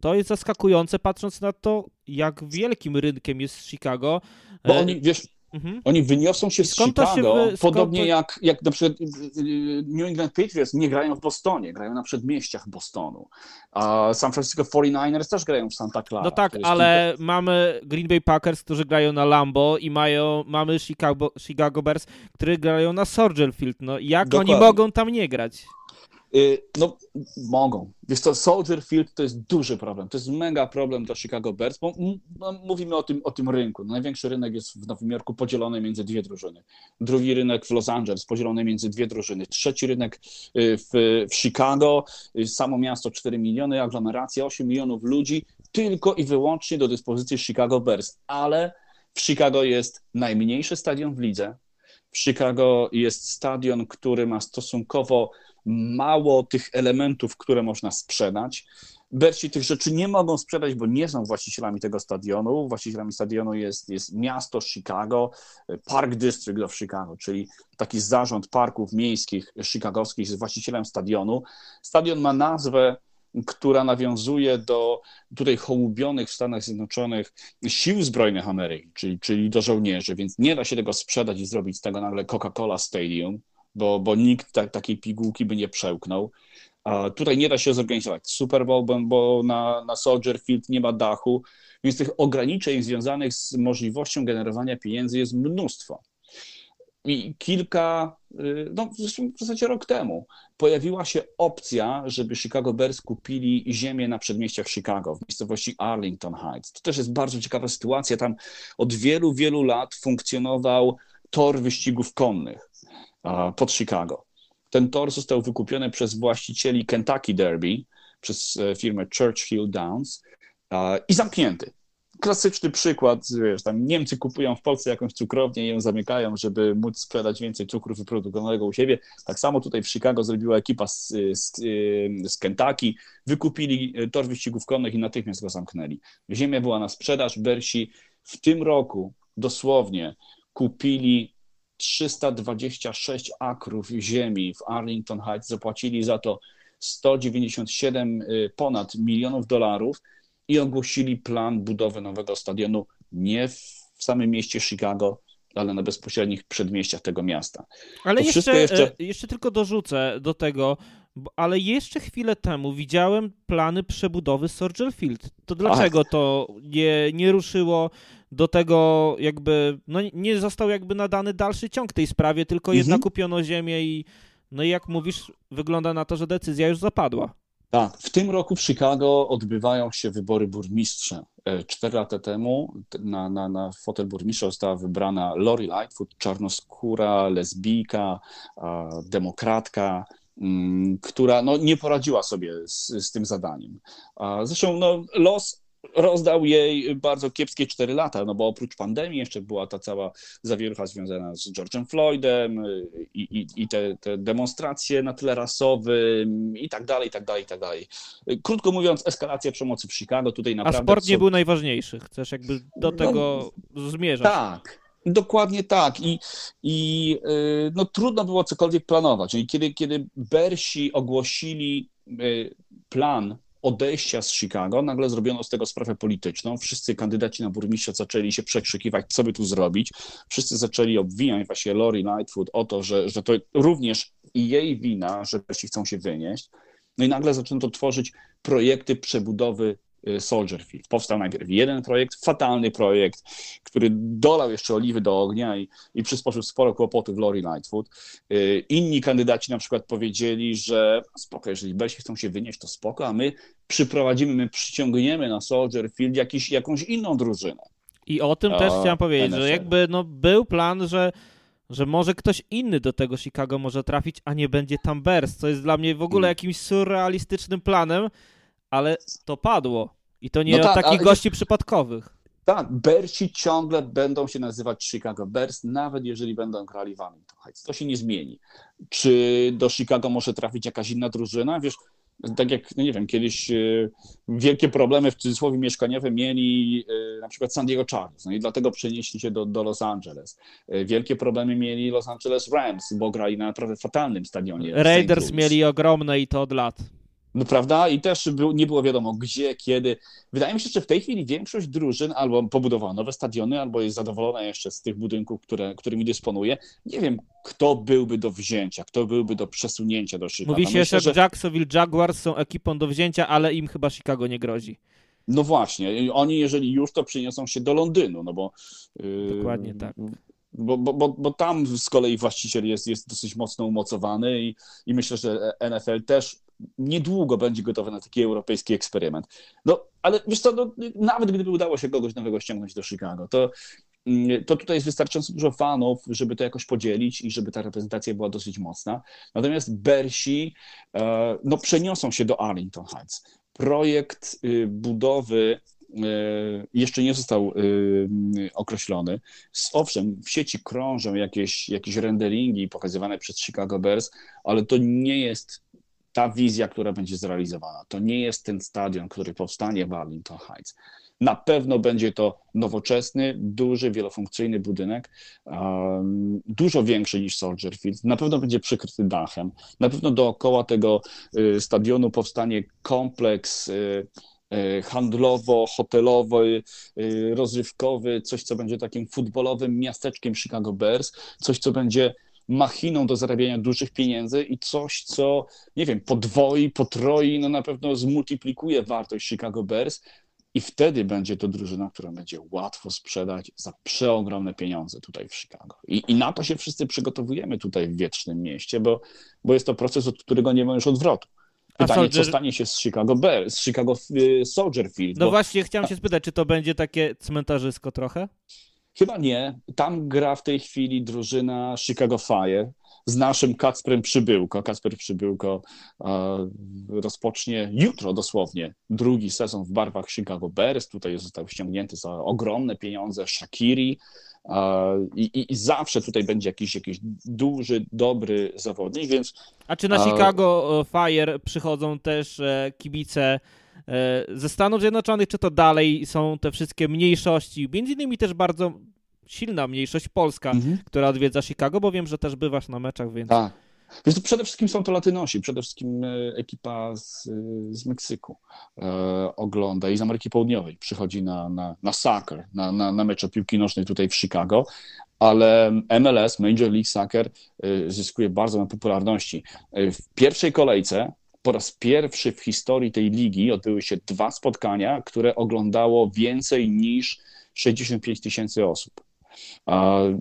To jest zaskakujące, patrząc na to, jak wielkim rynkiem jest Chicago. Bo e, oni, wiesz, Mhm. Oni wyniosą się z Chicago, się wy... podobnie to... jak, jak na przykład y, y, New England Patriots nie grają w Bostonie, grają na przedmieściach Bostonu. A San Francisco 49ers też grają w Santa Clara. No tak, ale kilka... mamy Green Bay Packers, którzy grają na Lambo i mają, mamy Chicago, Chicago Bears, którzy grają na Soldier Field. No jak Dokładnie. oni mogą tam nie grać? Y, no, mogą. Wiesz co, Soldier Field to jest duży problem. To jest mega problem dla Chicago Bears, bo no, mówimy o tym, o tym rynku. No, największy rynek jest w Nowym Jorku podzielony między dwie drużyny. Drugi rynek w Los Angeles podzielony między dwie drużyny. Trzeci rynek y, w, w Chicago, y, samo miasto 4 miliony, aglomeracja 8 milionów ludzi, tylko i wyłącznie do dyspozycji Chicago Bears. Ale w Chicago jest najmniejszy stadion w lidze. W Chicago jest stadion, który ma stosunkowo mało tych elementów, które można sprzedać. Berci tych rzeczy nie mogą sprzedać, bo nie są właścicielami tego stadionu. Właścicielami stadionu jest, jest miasto Chicago, Park District of Chicago, czyli taki zarząd parków miejskich chicagowskich jest właścicielem stadionu. Stadion ma nazwę, która nawiązuje do tutaj hołubionych w Stanach Zjednoczonych sił zbrojnych Ameryki, czyli, czyli do żołnierzy, więc nie da się tego sprzedać i zrobić z tego nagle Coca-Cola Stadium bo, bo nikt ta, takiej pigułki by nie przełknął. A tutaj nie da się zorganizować Super Bowl, bo, na, na Soldier Field nie ma dachu, więc tych ograniczeń związanych z możliwością generowania pieniędzy jest mnóstwo. I kilka, y, no w zasadzie rok temu, pojawiła się opcja, żeby Chicago Bears kupili ziemię na przedmieściach Chicago, w miejscowości Arlington Heights. To też jest bardzo ciekawa sytuacja. Tam od wielu, wielu lat funkcjonował tor wyścigów konnych pod Chicago. Ten tor został wykupiony przez właścicieli Kentucky Derby, przez e, firmę Churchill Downs i zamknięty. Klasyczny przykład, wiesz, tam Niemcy kupują w Polsce jakąś cukrownię i ją zamykają, żeby móc sprzedać więcej cukru wyprodukowanego u siebie. Tak samo tutaj w Chicago zrobiła ekipa z, z, z Kentucky, wykupili e, tor wyścigów konnych i natychmiast go zamknęli. Ziemia była na sprzedaż, Bersi w tym roku dosłownie kupili 326 akrów ziemi w Arlington Heights, zapłacili za to 197 y, ponad milionów dolarów i ogłosili plan budowy nowego stadionu nie w samym mieście Chicago, ale na bezpośrednich przedmieściach tego miasta. Ale jeszcze, jeszcze... E, jeszcze tylko dorzucę do tego, ale jeszcze chwilę temu widziałem plany przebudowy Soldier Field. To dlaczego Ach. to nie, nie ruszyło do tego jakby, no nie został jakby nadany dalszy ciąg tej sprawie, tylko mhm. jedna kupiono ziemię i no i jak mówisz, wygląda na to, że decyzja już zapadła. Tak, w tym roku w Chicago odbywają się wybory burmistrza. E, cztery lata temu na, na, na fotel burmistrza została wybrana Lori Lightfoot, czarnoskóra, lesbijka, demokratka, mm, która no, nie poradziła sobie z, z tym zadaniem. Zresztą no, los rozdał jej bardzo kiepskie 4 lata, no bo oprócz pandemii jeszcze była ta cała zawierucha związana z George'em Floydem i, i, i te, te, demonstracje na tle rasowym i tak dalej, i tak dalej, i tak dalej. Krótko mówiąc, eskalacja przemocy w Chicago tutaj naprawdę... A sport nie był najważniejszy, chcesz jakby do tego no, zmierzać. Tak, Dokładnie tak. I, i y, no, trudno było cokolwiek planować. I kiedy, kiedy Bersi ogłosili y, plan odejścia z Chicago nagle zrobiono z tego sprawę polityczną. Wszyscy kandydaci na burmistrza zaczęli się przekrzykiwać, co by tu zrobić. Wszyscy zaczęli obwijać właśnie Lori Lightfoot o to, że, że to również i jej wina, że wreszcie chcą się wynieść. No i nagle zaczęto tworzyć projekty przebudowy Soldier Field. Powstał najpierw jeden projekt, fatalny projekt, który dolał jeszcze oliwy do ognia i, i przysporzył sporo kłopotów Lori Lightfoot. Y, inni kandydaci na przykład powiedzieli, że spoko, jeżeli Belsi chcą się wynieść, to spoko, a my przyprowadzimy, my przyciągniemy na Soldier Field jakiś, jakąś inną drużynę. I o tym też chciałem powiedzieć, NFL. że jakby no, był plan, że że może ktoś inny do tego Chicago może trafić, a nie będzie tam Bears, co jest dla mnie w ogóle hmm. jakimś surrealistycznym planem, ale to padło. I to nie no tak, takich gości przypadkowych. Tak, Bersi ciągle będą się nazywać Chicago Bears, nawet jeżeli będą grali w Heights. To się nie zmieni. Czy do Chicago może trafić jakaś inna drużyna? Wiesz, tak jak, no nie wiem, kiedyś e, wielkie problemy w cudzysłowie mieszkaniowe mieli e, na przykład San Diego Chargers, no i dlatego przenieśli się do, do Los Angeles. E, wielkie problemy mieli Los Angeles Rams, bo grali na naprawdę fatalnym stadionie. Raiders mieli ogromne i to od lat. No prawda? I też nie było wiadomo gdzie, kiedy. Wydaje mi się, że w tej chwili większość drużyn albo pobudowała nowe stadiony, albo jest zadowolona jeszcze z tych budynków, które, którymi dysponuje. Nie wiem, kto byłby do wzięcia, kto byłby do przesunięcia do Chicago. Mówi się, Myślę, że Jacksonville Jaguars są ekipą do wzięcia, ale im chyba Chicago nie grozi. No właśnie, oni jeżeli już, to przyniosą się do Londynu, no bo... Yy, Dokładnie tak. Bo, bo, bo, bo tam z kolei właściciel jest, jest dosyć mocno umocowany i, i myślę, że NFL też niedługo będzie gotowy na taki europejski eksperyment. No, ale wiesz co, no, nawet gdyby udało się kogoś nowego ściągnąć do Chicago, to, mm, to tutaj jest wystarczająco dużo fanów, żeby to jakoś podzielić i żeby ta reprezentacja była dosyć mocna. Natomiast Bersi e, no, przeniosą się do Arlington Heights. Projekt y, budowy y, jeszcze nie został y, określony. Owszem, w sieci krążą jakieś, jakieś renderingi pokazywane przez Chicago Bears, ale to nie jest ta wizja, która będzie zrealizowana. To nie jest ten stadion, który powstanie w Arlington Heights. Na pewno będzie to nowoczesny, duży, wielofunkcyjny budynek, um, dużo większy niż Soldier Field. Na pewno będzie przykryty dachem. Na pewno dookoła tego y, stadionu powstanie kompleks y, y, handlowo-hotelowy, y, rozrywkowy, coś, co będzie takim futbolowym miasteczkiem Chicago Bears, coś, co będzie machiną do zarabiania dużych pieniędzy i coś, co, nie wiem, podwoi, potroi, no na pewno zmultiplikuje wartość Chicago Bears i wtedy będzie to drużyna, którą będzie łatwo sprzedać za przeogromne pieniądze tutaj w Chicago. I, I na to się wszyscy przygotowujemy tutaj w Wiecznym Mieście, bo, bo jest to proces, od którego nie ma już odwrotu. Pytanie, Soldier... co stanie się z Chicago Bears, z Chicago y, Soldier Field. No bo... właśnie, chciałem się spytać, czy to będzie takie cmentarzysko trochę? Chyba nie. Tam gra w tej chwili drużyna Chicago Fire z naszym Kacprem Przybyłko. Kacper Przybyłko e, rozpocznie jutro dosłownie drugi sezon w barwach Chicago Bears. Tutaj został ściągnięty za ogromne pieniądze Shakiri. E, I, i, zawsze tutaj będzie jakiś, jakiś duży, dobry zawodnik, więc... A czy na Chicago Fire przychodzą też e, kibice E, ze Stanów Zjednoczonych, czy to dalej są te wszystkie mniejszości, między innymi też bardzo silna mniejszość polska, mhm. która odwiedza Chicago, bo wiem, że też bywasz na meczach, więc... Tak. To przede wszystkim są to Latynosi, przede wszystkim e, ekipa z, z Meksyku e, ogląda i z Ameryki Południowej przychodzi na, na, na soccer, na, na, na mecze piłki nożnej tutaj w Chicago, ale MLS, Major League Soccer e, zyskuje bardzo na popularności. W pierwszej kolejce po raz pierwszy w historii tej ligi odbyły się dwa spotkania, które oglądało więcej niż 65 tysięcy osób.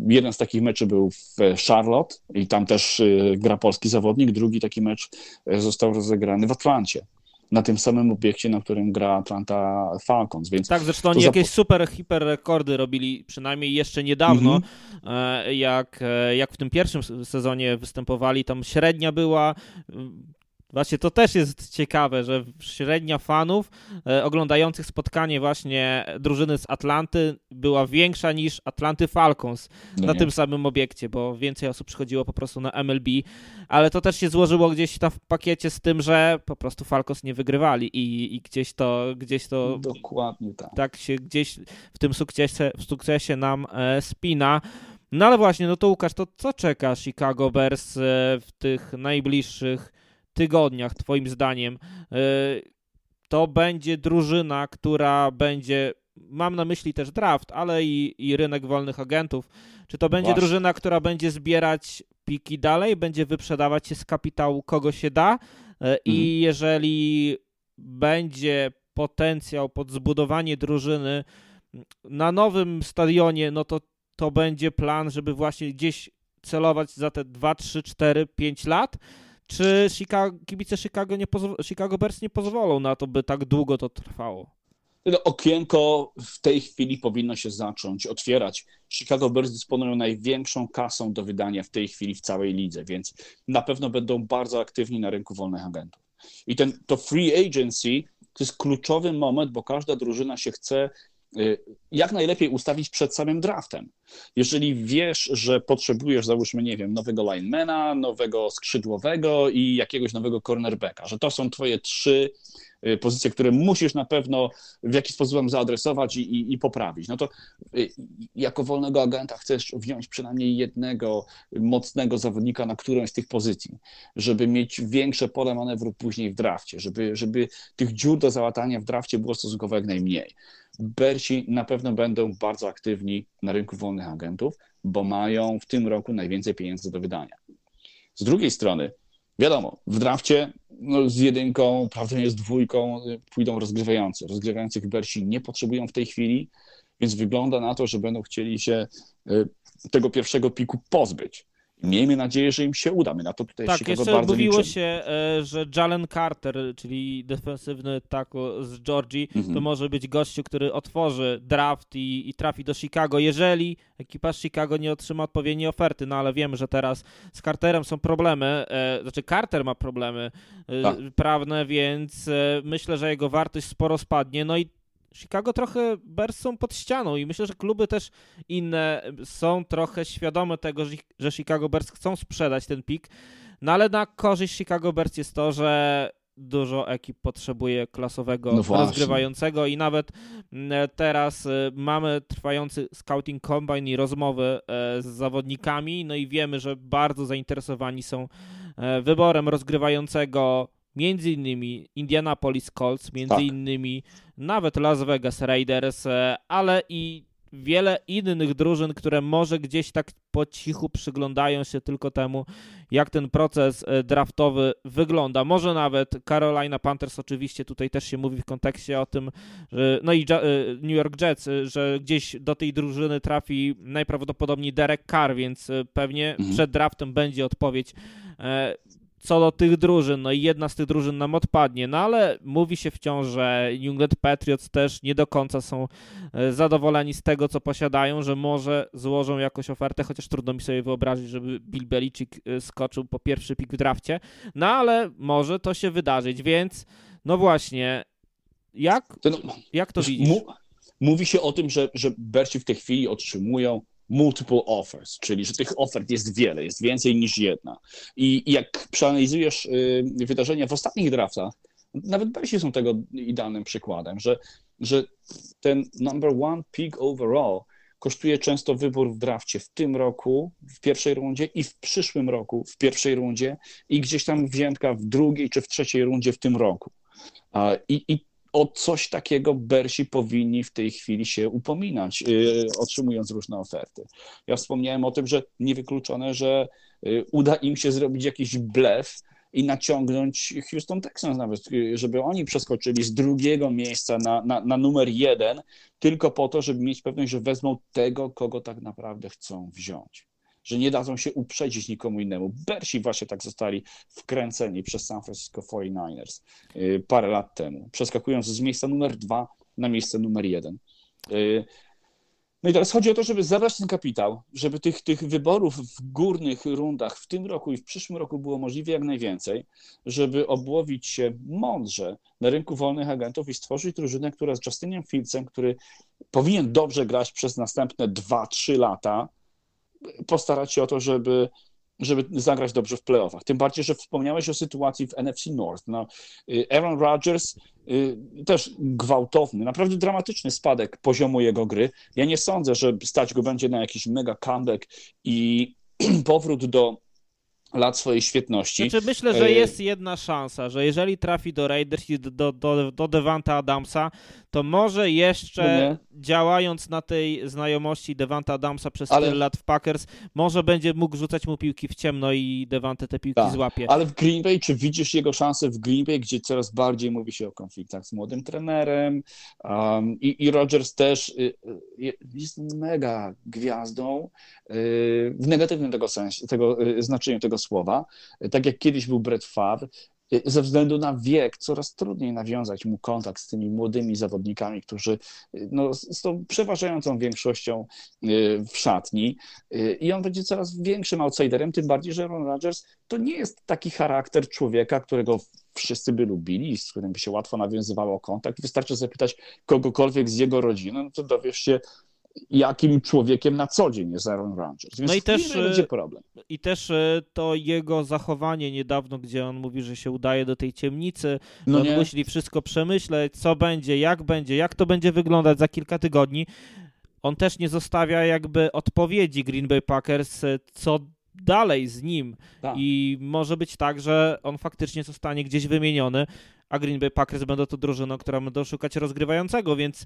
Jeden z takich meczy był w Charlotte i tam też y, gra polski zawodnik, drugi taki mecz y, został rozegrany w Atlancie na tym samym obiekcie, na którym gra Atlanta Falcons. Więc tak, zresztą oni jakieś super, hiper rekordy robili, przynajmniej jeszcze niedawno, mm -hmm. jak, e, jak w tym pierwszym sezonie występowali, tam średnia była Właśnie to też jest ciekawe, że średnia fanów e, oglądających spotkanie właśnie drużyny z Atlanty była większa niż Atlanty Falcons no na nie. tym samym obiekcie, bo więcej osób przychodziło po prostu na MLB, ale to też się złożyło gdzieś tam w pakiecie z tym, że po prostu Falcons nie wygrywali i, i gdzieś to gdzieś to dokładnie tak. Tak się gdzieś w tym sukcesie, w sukcesie nam e, spina. No ale właśnie, no to Łukasz, to co czeka Chicago Bears e, w tych najbliższych tygodniach, Twoim zdaniem, e, to będzie drużyna, która będzie, mam na myśli też draft, ale i, i rynek wolnych agentów. Czy to będzie Właśnie. drużyna, która będzie zbierać piki dalej, będzie wyprzedawać się z kapitału kogo się da mhm. i jeżeli będzie potencjał pod zbudowanie drużyny na nowym stadionie, no to to będzie plan, żeby właśnie gdzieś celować za te 2, 3, 4, 5 lat, czy Chicago, kibice Chicago, nie Chicago Bears nie pozwolą na to, by tak długo to trwało? Okienko w tej chwili powinno się zacząć otwierać. Chicago Bears dysponują największą kasą do wydania w tej chwili w całej lidze, więc na pewno będą bardzo aktywni na rynku wolnych agentów. I ten, to free agency to jest kluczowy moment, bo każda drużyna się chce jak najlepiej ustawić przed samym draftem. Jeżeli wiesz, że potrzebujesz, załóżmy, nie wiem, nowego linemana, nowego skrzydłowego i jakiegoś nowego cornerbacka, że to są twoje trzy Y, pozycje, które musisz na pewno w jakiś sposób zaadresować i, i, i, poprawić. No to y, jako wolnego agenta chcesz wziąć przynajmniej jednego mocnego zawodnika na którąś z tych pozycji, żeby mieć większe pole manewru później w drafcie, żeby, żeby tych dziur do załatania w drafcie było stosunkowo jak najmniej. Bersi na pewno będą bardzo aktywni na rynku wolnych agentów, bo mają w tym roku najwięcej pieniędzy do wydania. Z drugiej strony, Wiadomo, w drafcie no, z jedynką, prawdopodobnie z dwójką y, pójdą rozgrywający. Rozgrywających Bersi nie potrzebują w tej chwili, więc wygląda na to, że będą chcieli się y, tego pierwszego piku pozbyć. Miejmy nadzieję, że im się uda. My na to tutaj tak, Chicago jeszcze bardzo mówiło liczymy. się, e, że Jalen Carter, czyli defensywny tako z Georgii, mhm. to może być gościu, który otworzy draft i, i, trafi do Chicago, jeżeli ekipa Chicago nie otrzyma odpowiedniej oferty. No ale wiemy, że teraz z Carterem są problemy, e, znaczy Carter ma problemy e, tak. prawne, więc myślę, że jego wartość sporo spadnie. No i Chicago trochę Bears są pod ścianą i myślę, że kluby też inne są trochę świadome tego, że Chicago Bears chcą sprzedać ten pik, no ale na korzyść Chicago Bears jest to, że dużo ekip potrzebuje klasowego no rozgrywającego i nawet mm, teraz y, mamy trwający scouting combine i rozmowy e, z zawodnikami, no i wiemy, że bardzo zainteresowani są e, wyborem rozgrywającego między innymi Indianapolis Colts, między tak. innymi nawet Las Vegas Raiders, e, ale i wiele innych drużyn, które może gdzieś tak po cichu przyglądają się tylko temu, jak ten proces e, draftowy wygląda. Może nawet Carolina Panthers, oczywiście tutaj też się mówi w kontekście o tym, że, no i e, New York Jets, że gdzieś do tej drużyny trafi najprawdopodobniej Derek Carr, więc pewnie mhm. przed draftem będzie odpowiedź co do tych drużyn, no i jedna z tych drużyn nam odpadnie, no ale mówi się wciąż, że New England Patriots też nie do końca są e, zadowoleni z tego, co posiadają, że może złożą jakąś ofertę, chociaż trudno mi sobie wyobrazić, żeby Bill Belichick e, skoczył po pierwszy pik w drafcie, no ale może to się wydarzyć, więc no właśnie, jak, no, jak to widzisz? Mówi się o tym, że, że Berci w tej chwili otrzymują multiple offers, czyli że tych ofert jest wiele, jest więcej niż jedna. I, jak przeanalizujesz y, wydarzenia w ostatnich draftach, nawet Bersi są tego idealnym przykładem, że, że ten number one pick overall kosztuje często wybór w drafcie w tym roku, w pierwszej rundzie i w przyszłym roku w pierwszej rundzie i gdzieś tam wziętka w drugiej czy w trzeciej rundzie w tym roku. I, i o coś takiego Bersi powinni w tej chwili się upominać, yy, otrzymując różne oferty. Ja wspomniałem o tym, że niewykluczone, że yy, uda im się zrobić jakiś blef i naciągnąć Houston Texans nawet, yy, żeby oni przeskoczyli z drugiego miejsca na, na, na numer jeden, tylko po to, żeby mieć pewność, że wezmą tego, kogo tak naprawdę chcą wziąć że nie dadzą się uprzedzić nikomu innemu. Bersi właśnie tak zostali wkręceni przez San Francisco 49ers y, parę lat temu, przeskakując z miejsca numer dwa na miejsce numer jeden. Y, no i teraz chodzi o to, żeby zabrać ten kapitał, żeby tych, tych wyborów w górnych rundach w tym roku i w przyszłym roku było możliwie jak najwięcej, żeby obłowić się mądrze na rynku wolnych agentów i stworzyć drużynę, która z Justinem Fieldsem, który powinien dobrze grać przez następne 2-3 lata, postarać się o to, żeby, żeby zagrać dobrze w playoffach. Tym bardziej, że wspomniałeś o sytuacji w NFC North. No, y, Aaron Rodgers y, też gwałtowny, naprawdę dramatyczny spadek poziomu jego gry. Ja nie sądzę, że stać go będzie na jakiś mega comeback i powrót do lat swojej świetności. Znaczy myślę, że e, jest jedna szansa, że jeżeli trafi do Raiders i do, do, do Devanta Adamsa, to może jeszcze no działając na tej znajomości Devanta Adamsa przez ale... tyle lat w Packers, może będzie mógł rzucać mu piłki w ciemno i Devante te piłki tak. złapie. Ale w Green Bay, czy widzisz jego szansę w Green Bay, gdzie coraz bardziej mówi się o konfliktach z młodym trenerem um, i, i Rodgers też y, y, jest mega gwiazdą y, w negatywnym tego sensie, tego y, znaczeniu tego słowa. Tak jak kiedyś był Brett Favre, ze względu na wiek coraz trudniej nawiązać mu kontakt z tymi młodymi zawodnikami, którzy no, z tą przeważającą większością y, w szatni y, i on będzie coraz większym outsiderem, tym bardziej, że Aaron Rodgers to nie jest taki charakter człowieka, którego wszyscy by lubili, z którym by się łatwo nawiązywało kontakt. Wystarczy zapytać kogokolwiek z jego rodziny, no to dowiesz się, jakim człowiekiem na co dzień jest Aaron Rodgers. Więc no i też będzie problem. I też e, to jego zachowanie niedawno, gdzie on mówi, że się udaje do tej ciemnicy, no on musi wszystko przemyśleć, co będzie, jak będzie, jak to będzie wyglądać za kilka tygodni. On też nie zostawia jakby odpowiedzi Green Bay Packers, e, co dalej z nim. Tak. I może być tak, że on faktycznie zostanie gdzieś wymieniony, a Green Bay Packers będą to drużyną, która będą szukać rozgrywającego, więc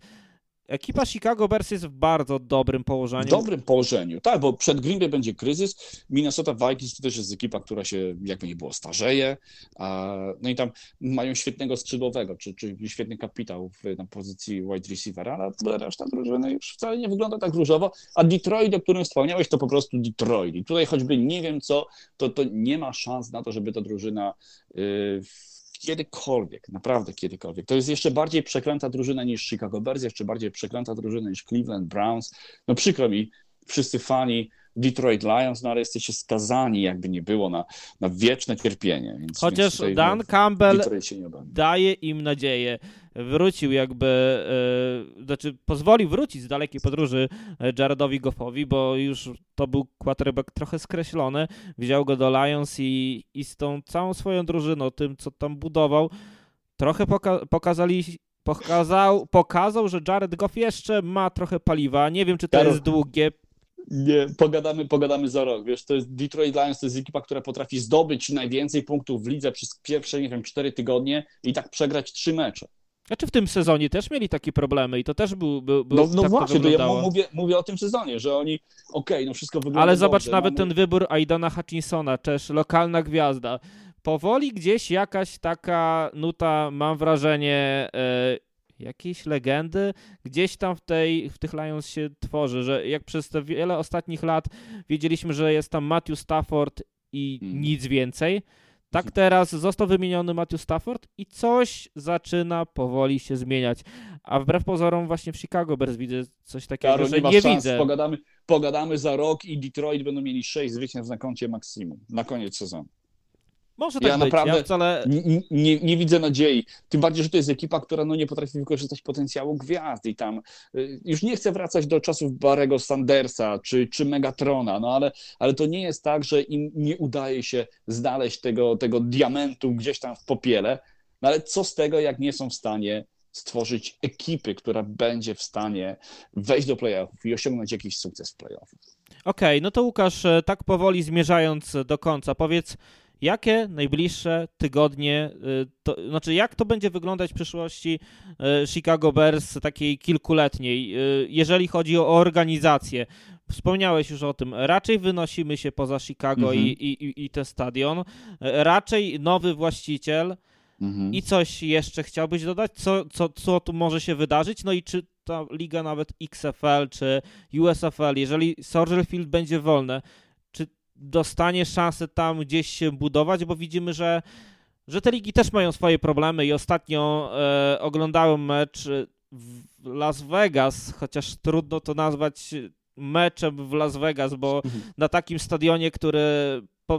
Ekipa Chicago Bears jest w bardzo dobrym położeniu. W dobrym położeniu, tak, bo przed Green Bay będzie kryzys. Minnesota Vikings to też jest ekipa, która się, jakby nie było, starzeje. No i tam mają świetnego skrzydłowego, czy, czy świetny kapitał w, na pozycji wide receivera, ale reszta drużyny już wcale nie wygląda tak różowo. A Detroit, o którym wspomniałeś, to po prostu Detroit. I tutaj choćby nie wiem co, to, to nie ma szans na to, żeby ta drużyna yy, kiedykolwiek, naprawdę kiedykolwiek. To jest jeszcze bardziej przeklęta drużyna niż Chicago Bears, jeszcze bardziej przeklęta drużyna niż Cleveland Browns. No przykro mi, wszyscy fani Detroit Lions, no ale jesteście skazani, jakby nie było, na, na wieczne cierpienie. Więc, Chociaż więc Dan Campbell daje im nadzieję. Wrócił jakby, yy, znaczy pozwolił wrócić z dalekiej podróży e, Jaredowi Goffowi, bo już to był quarterback trochę skreślony. Wziął go do Lions i, i z tą całą swoją drużyną, tym co tam budował, trochę poka pokazali pokazał, pokazał, że Jared Goff jeszcze ma trochę paliwa. Nie wiem, czy to jest długie nie, pogadamy, pogadamy za rok. Wiesz, to jest Detroit Lions, to jest ekipa, która potrafi zdobyć najwięcej punktów w lidze przez pierwsze, nie wiem, cztery tygodnie i tak przegrać trzy mecze. Znaczy w tym sezonie też mieli takie problemy i to też był, był, był No, no tak właśnie, to ja mówię, mówię o tym sezonie, że oni, okej, okay, no wszystko wygląda Ale zobacz dobrze, nawet mamy... ten wybór Aidana Hutchinsona, też lokalna gwiazda. Powoli gdzieś jakaś taka nuta, mam wrażenie, yy, jakiejś legendy gdzieś tam w, tej, w tych Lions się tworzy, że jak przez te wiele ostatnich lat wiedzieliśmy, że jest tam Matthew Stafford i hmm. nic więcej, tak mhm. teraz został wymieniony Matthew Stafford i coś zaczyna powoli się zmieniać. A wbrew pozorom właśnie w Chicago Bears widzę coś takiego, Karo, że nie, nie widzę. Pogadamy, pogadamy za rok i Detroit będą mieli sześć zwycięstw na koncie maksimum na koniec sezonu. Może tak ja być. naprawdę ja wcale... nie, nie, nie, widzę nadziei. Tym bardziej, że to jest ekipa, która no, nie potrafi wykorzystać potencjału gwiazd i tam y, już nie chcę wracać do czasów Barego Sandersa czy, czy Megatrona, no ale, ale to nie jest tak, że im nie udaje się znaleźć tego, tego diamentu gdzieś tam w popiele, no ale co z tego, jak nie są w stanie stworzyć ekipy, która będzie w stanie wejść do playoffów i osiągnąć jakiś sukces w playoffach. Okej, okay, no to Łukasz, e, tak powoli zmierzając do końca, powiedz, jakie najbliższe tygodnie, y, to, znaczy jak to będzie wyglądać w przyszłości y, Chicago Bears takiej kilkuletniej, y, jeżeli chodzi o organizację. Wspomniałeś już o tym, raczej wynosimy się poza Chicago mhm. i, i, i ten stadion, raczej nowy właściciel mhm. i coś jeszcze chciałbyś dodać, co, co, co tu może się wydarzyć, no i czy ta liga nawet XFL czy USFL, jeżeli Soldier Field będzie wolne, dostanie szansę tam gdzieś się budować, bo widzimy, że, że te ligi też mają swoje problemy. I ostatnio e, oglądałem mecz w Las Vegas, chociaż trudno to nazwać meczem w Las Vegas, bo na takim stadionie, który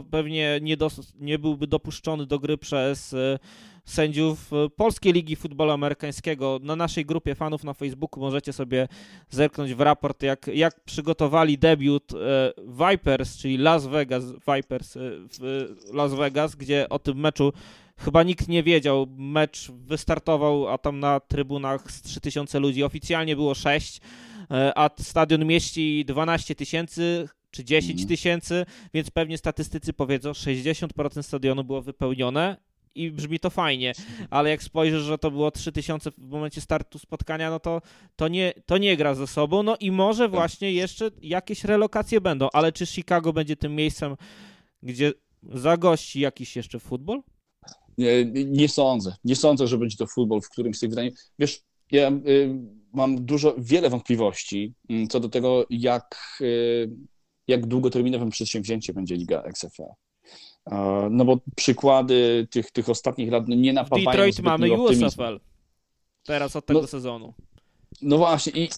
pewnie nie, do, nie byłby dopuszczony do gry przez e, sędziów e, Polskiej Ligi Futbolu Amerykańskiego. Na naszej grupie fanów na Facebooku możecie sobie zerknąć w raport, jak, jak przygotowali debiut e, Vipers, czyli Las Vegas Vipers w Las Vegas, gdzie o tym meczu chyba nikt nie wiedział. Mecz wystartował, a tam na trybunach z 3000 ludzi oficjalnie było 6, a stadion mieści 12 tysięcy czy 10 mhm. tysięcy, więc pewnie statystycy powiedzą, 60% stadionu było wypełnione i brzmi to fajnie, ale jak spojrzysz, że to było 3000 w momencie startu spotkania, no to, to, nie, to nie gra ze sobą, no i może tak. właśnie jeszcze jakieś relokacje będą, ale czy Chicago będzie tym miejscem, gdzie zagości jakiś jeszcze futbol? Nie, nie sądzę. Nie sądzę, że będzie to futbol w którymś z tych wydań. Wiesz, ja y, mam dużo, wiele wątpliwości y, co do tego, jak y, jak długoterminowym przedsięwzięciem będzie Liga XFL. No bo przykłady tych, tych ostatnich lat no nie napawają Detroit mamy USFL teraz od tego no, sezonu. No właśnie i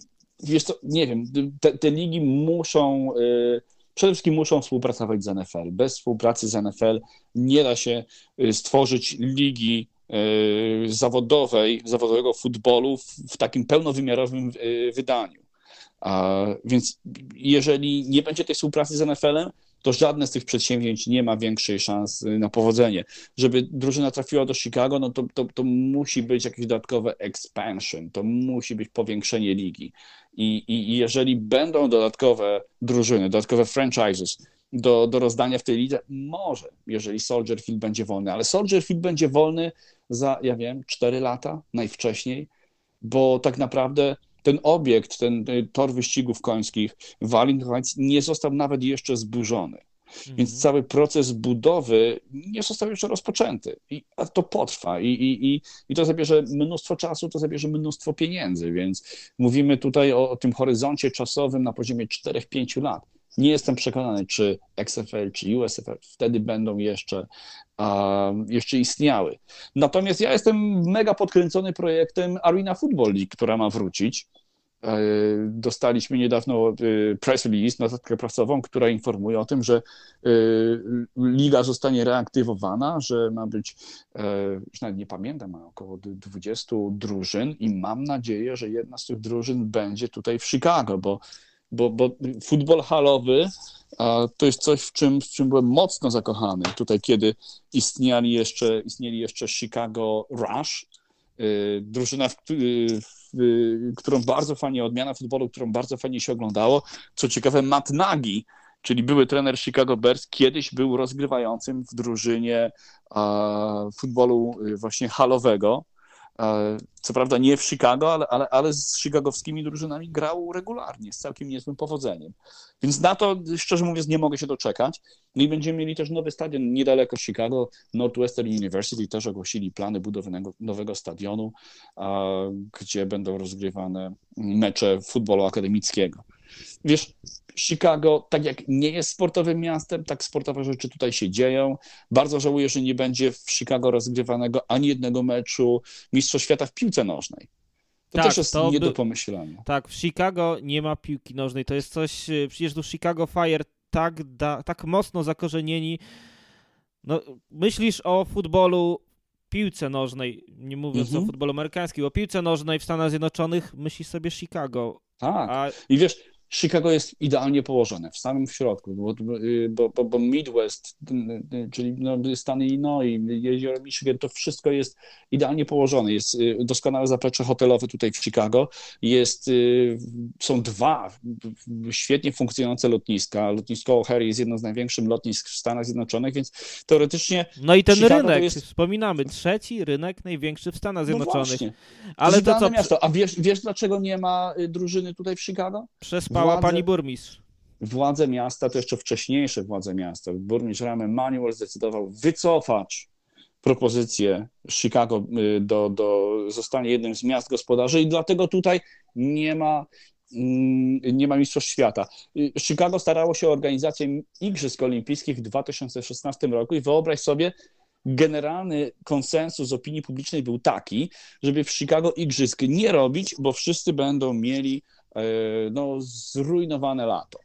wiesz co, nie wiem, te, te ligi muszą y, Przede wszystkim muszą współpracować z NFL. Bez współpracy z NFL nie da się y, stworzyć ligi zawodowej, zawodowego futbolu w takim pełnowymiarowym wydaniu. Więc jeżeli nie będzie tej współpracy z NFL-em, to żadne z tych przedsięwzięć nie ma większej szans na powodzenie. Żeby drużyna trafiła do Chicago, no to, to, to musi być jakieś dodatkowe expansion, to musi być powiększenie ligi. I, i, jeżeli będą dodatkowe drużyny, dodatkowe franchises do, do rozdania w tej lidze, może, jeżeli Soldier Field będzie wolny, ale Soldier Field będzie wolny za, ja wiem, 4 lata najwcześniej, bo tak naprawdę ten obiekt, ten tor wyścigów końskich w nie został nawet jeszcze zburzony. Mhm. Więc cały proces budowy nie został jeszcze rozpoczęty. I, a to potrwa i, i, i, i to zabierze mnóstwo czasu, to zabierze mnóstwo pieniędzy. Więc mówimy tutaj o, o tym horyzoncie czasowym na poziomie 4-5 lat. Nie jestem przekonany, czy XFL, czy USFL wtedy będą jeszcze, uh, jeszcze istniały. Natomiast ja jestem mega podkręcony projektem Arena Football League, która ma wrócić. E, dostaliśmy niedawno e, press release, notatkę prasową, która informuje o tym, że e, liga zostanie reaktywowana, że ma być, już nawet nie pamiętam, ma około 20 drużyn i mam nadzieję, że jedna z tych drużyn będzie tutaj w Chicago, bo, bo, bo futbol halowy to jest coś, w czym, w czym byłem mocno zakochany. Tutaj, kiedy istnieli jeszcze, istnieli jeszcze Chicago Rush, drużyna, w, w którą bardzo fajnie, odmiana futbolu, którą bardzo fajnie się oglądało. Co ciekawe, Matt Nagy, czyli były trener Chicago Bears, kiedyś był rozgrywającym w drużynie futbolu y, właśnie halowego. Co prawda nie w Chicago, ale, ale, ale z chicagowskimi drużynami grał regularnie, z całkiem niezłym powodzeniem. Więc na to, szczerze mówiąc, nie mogę się doczekać. No i będziemy mieli też nowy stadion niedaleko Chicago. Northwestern University też ogłosili plany budowy nowego stadionu, gdzie będą rozgrywane mecze futbolu akademickiego. Wiesz, Chicago, tak jak nie jest sportowym miastem, tak sportowe rzeczy tutaj się dzieją. Bardzo żałuję, że nie będzie w Chicago rozgrywanego ani jednego meczu Mistrzostw Świata w piłce nożnej. To tak, też jest to nie do pomyślenia. Tak, w Chicago nie ma piłki nożnej. To jest coś, y, przecież tu Chicago Fire tak, da, tak mocno zakorzenieni. No, myślisz o futbolu piłce nożnej, nie mówiąc mhm. o futbolu amerykańskim, o piłce nożnej w Stanach Zjednoczonych, myślisz sobie Chicago. Tak. A... I wiesz, Chicago jest idealnie położone, w samym środku, bo, bo, bo Midwest, czyli no, Stany Illinois, jezioro Michigan, to wszystko jest idealnie położone. Jest y, doskonałe zaplecze hotelowe tutaj w Chicago, jest, y, są dwa świetnie funkcjonujące lotniska. Lotnisko O'Hare jest jedno z największych lotnisk w Stanach Zjednoczonych, więc teoretycznie... No i ten Chicago rynek, jest... wspominamy, trzeci rynek największy w Stanach no Zjednoczonych. No Ale to, to co... miasto. A wiesz, wiesz, dlaczego nie ma y, drużyny tutaj w Chicago? Przez Przespała pani burmistrz. Władze miasta, to jeszcze wcześniejsze władze miasta, burmistrz Ramy Manuel zdecydował wycofać propozycję Chicago y, do, do zostania jednym z miast gospodarzy i dlatego tutaj nie ma mm, nie ma Mistrzostw Świata. Y, Chicago starało się o organizację Igrzysk Olimpijskich w 2016 roku i wyobraź sobie, generalny konsensus opinii publicznej był taki, żeby w Chicago Igrzysk nie robić, bo wszyscy będą mieli no, zrujnowane lato.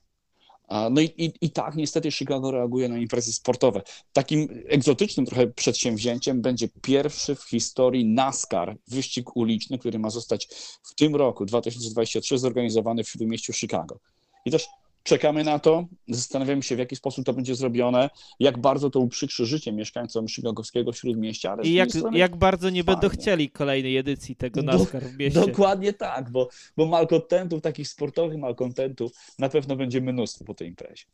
No i, i, i, tak niestety Chicago reaguje na imprezy sportowe. Takim egzotycznym trochę przedsięwzięciem będzie pierwszy w historii NASCAR, wyścig uliczny, który ma zostać w tym roku, 2023, zorganizowany w Śródmieściu Chicago. I też Czekamy na to, zastanawiamy się, w jaki sposób to będzie zrobione, jak bardzo to uprzykrzy życie mieszkańcom Chicagowskiego Śródmieścia. I jak, jak bardzo nie fajnie. będą chcieli kolejnej edycji tego NASCAR w mieście. Dokładnie tak, bo, bo malkontentów, takich sportowych malkontentów na pewno będzie mnóstwo po tej imprezie.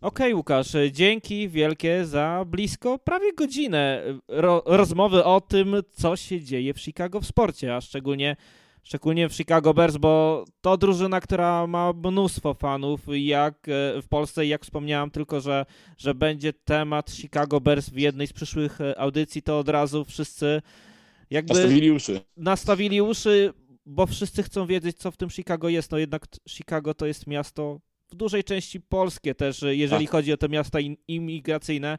Okej, okay, Łukasz, dzięki wielkie za blisko prawie godzinę ro rozmowy o tym, co się dzieje w Chicago w sporcie, a szczególnie szczególnie w Chicago Bears, bo to drużyna, która ma mnóstwo fanów, jak e, w Polsce, jak wspomniałem tylko, że, że będzie temat Chicago Bears w jednej z przyszłych e, audycji, to od razu wszyscy jakby... Nastawili uszy. Nastawili uszy, bo wszyscy chcą wiedzieć, co w tym Chicago jest. No jednak Chicago to jest miasto w dużej części polskie też, jeżeli tak. chodzi o te miasta imigracyjne.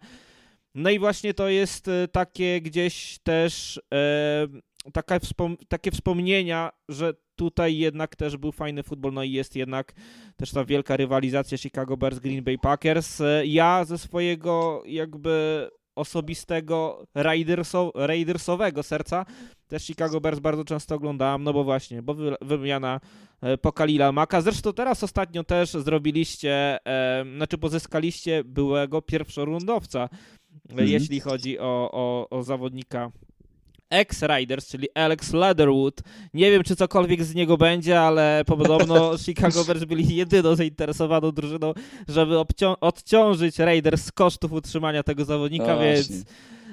No i właśnie to jest e, takie gdzieś też e, taka wspom takie wspomnienia, że tutaj jednak też był fajny futbol, no i jest jednak też ta wielka rywalizacja Chicago Bears, Green Bay Packers. Ja ze swojego jakby osobistego Raiderso, Raidersowego serca też Chicago Bears bardzo często oglądałem, no bo właśnie, bo wymiana e, po Kalila Maka. Zresztą teraz ostatnio też zrobiliście, e, znaczy pozyskaliście byłego pierwszorundowca, mm. jeśli chodzi o, o, o zawodnika ex-Riders, czyli Alex Leatherwood. Nie wiem, czy cokolwiek z niego będzie, ale podobno Chicago Bears byli jedyną zainteresowaną drużyną, żeby odciążyć Raiders z kosztów utrzymania tego zawodnika, no więc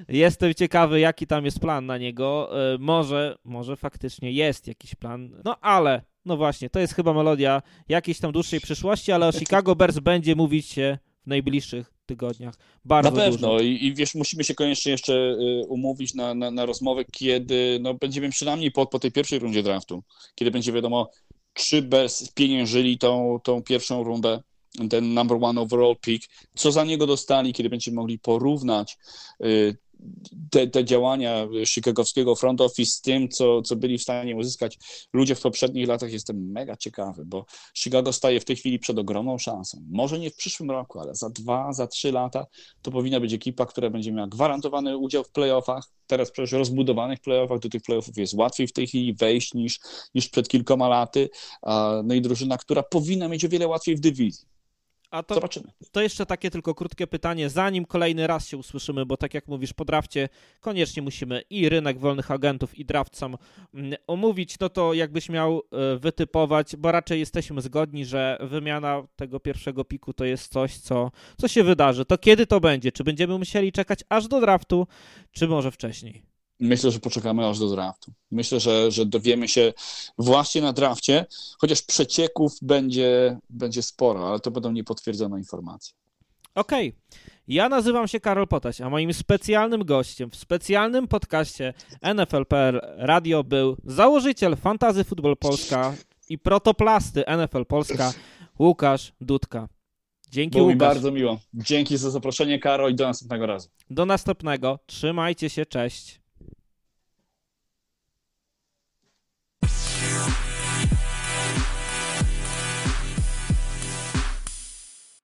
jestem ciekawy, jaki tam jest plan na niego. E, może, może faktycznie jest jakiś plan, no ale no właśnie, to jest chyba melodia jakiejś tam dłuższej przyszłości, ale o Chicago Bears będzie mówić się w najbliższych tygodniach. Bardzo na pewno dużo. I, I, wiesz, musimy się koniecznie jeszcze y, umówić na, na, na rozmowę, kiedy no, będziemy przynajmniej po, po tej pierwszej rundzie draftu, kiedy będzie wiadomo, czy bez pieniężyli tą, tą pierwszą rundę, ten number one overall pick, co za niego dostali, kiedy będziemy mogli porównać y, te, te działania chicagowskiego front office z tym, co, co byli w stanie uzyskać ludzie w poprzednich latach, jestem mega ciekawy, bo Chicago staje w tej chwili przed ogromną szansą. Może nie w przyszłym roku, ale za dwa, za trzy lata to powinna być ekipa, która będzie miała gwarantowany udział w playoffach. Teraz przecież rozbudowanych playoffach, do tych playoffów jest łatwiej w tej chwili wejść niż, niż przed kilkoma laty. No i drużyna, która powinna mieć o wiele łatwiej w dywizji. A to, Zobaczymy. To jeszcze takie tylko krótkie pytanie, zanim kolejny raz się usłyszymy, bo tak jak mówisz, po drafcie koniecznie musimy i rynek wolnych agentów, i draft sam mm, omówić, no to jakbyś miał e, wytypować, bo raczej jesteśmy zgodni, że wymiana tego pierwszego piku to jest coś, co, co się wydarzy. To kiedy to będzie? Czy będziemy musieli czekać aż do draftu, czy może wcześniej? Myślę, że poczekamy aż do draftu. Myślę, że, że dowiemy się właśnie na drafcie, chociaż przecieków będzie, będzie sporo, ale to będą niepotwierdzone informacje. Okej. Okay. Ja nazywam się Karol Potaś, a moim specjalnym gościem w specjalnym podcaście NFL.pl Radio był założyciel Fantazy Futbol Polska i protoplasty NFL Polska Łukasz Dudka. Dzięki Było Łukasz. mi bardzo miło. Dzięki za zaproszenie, Karol, i do następnego razu. Do następnego. Trzymajcie się, cześć.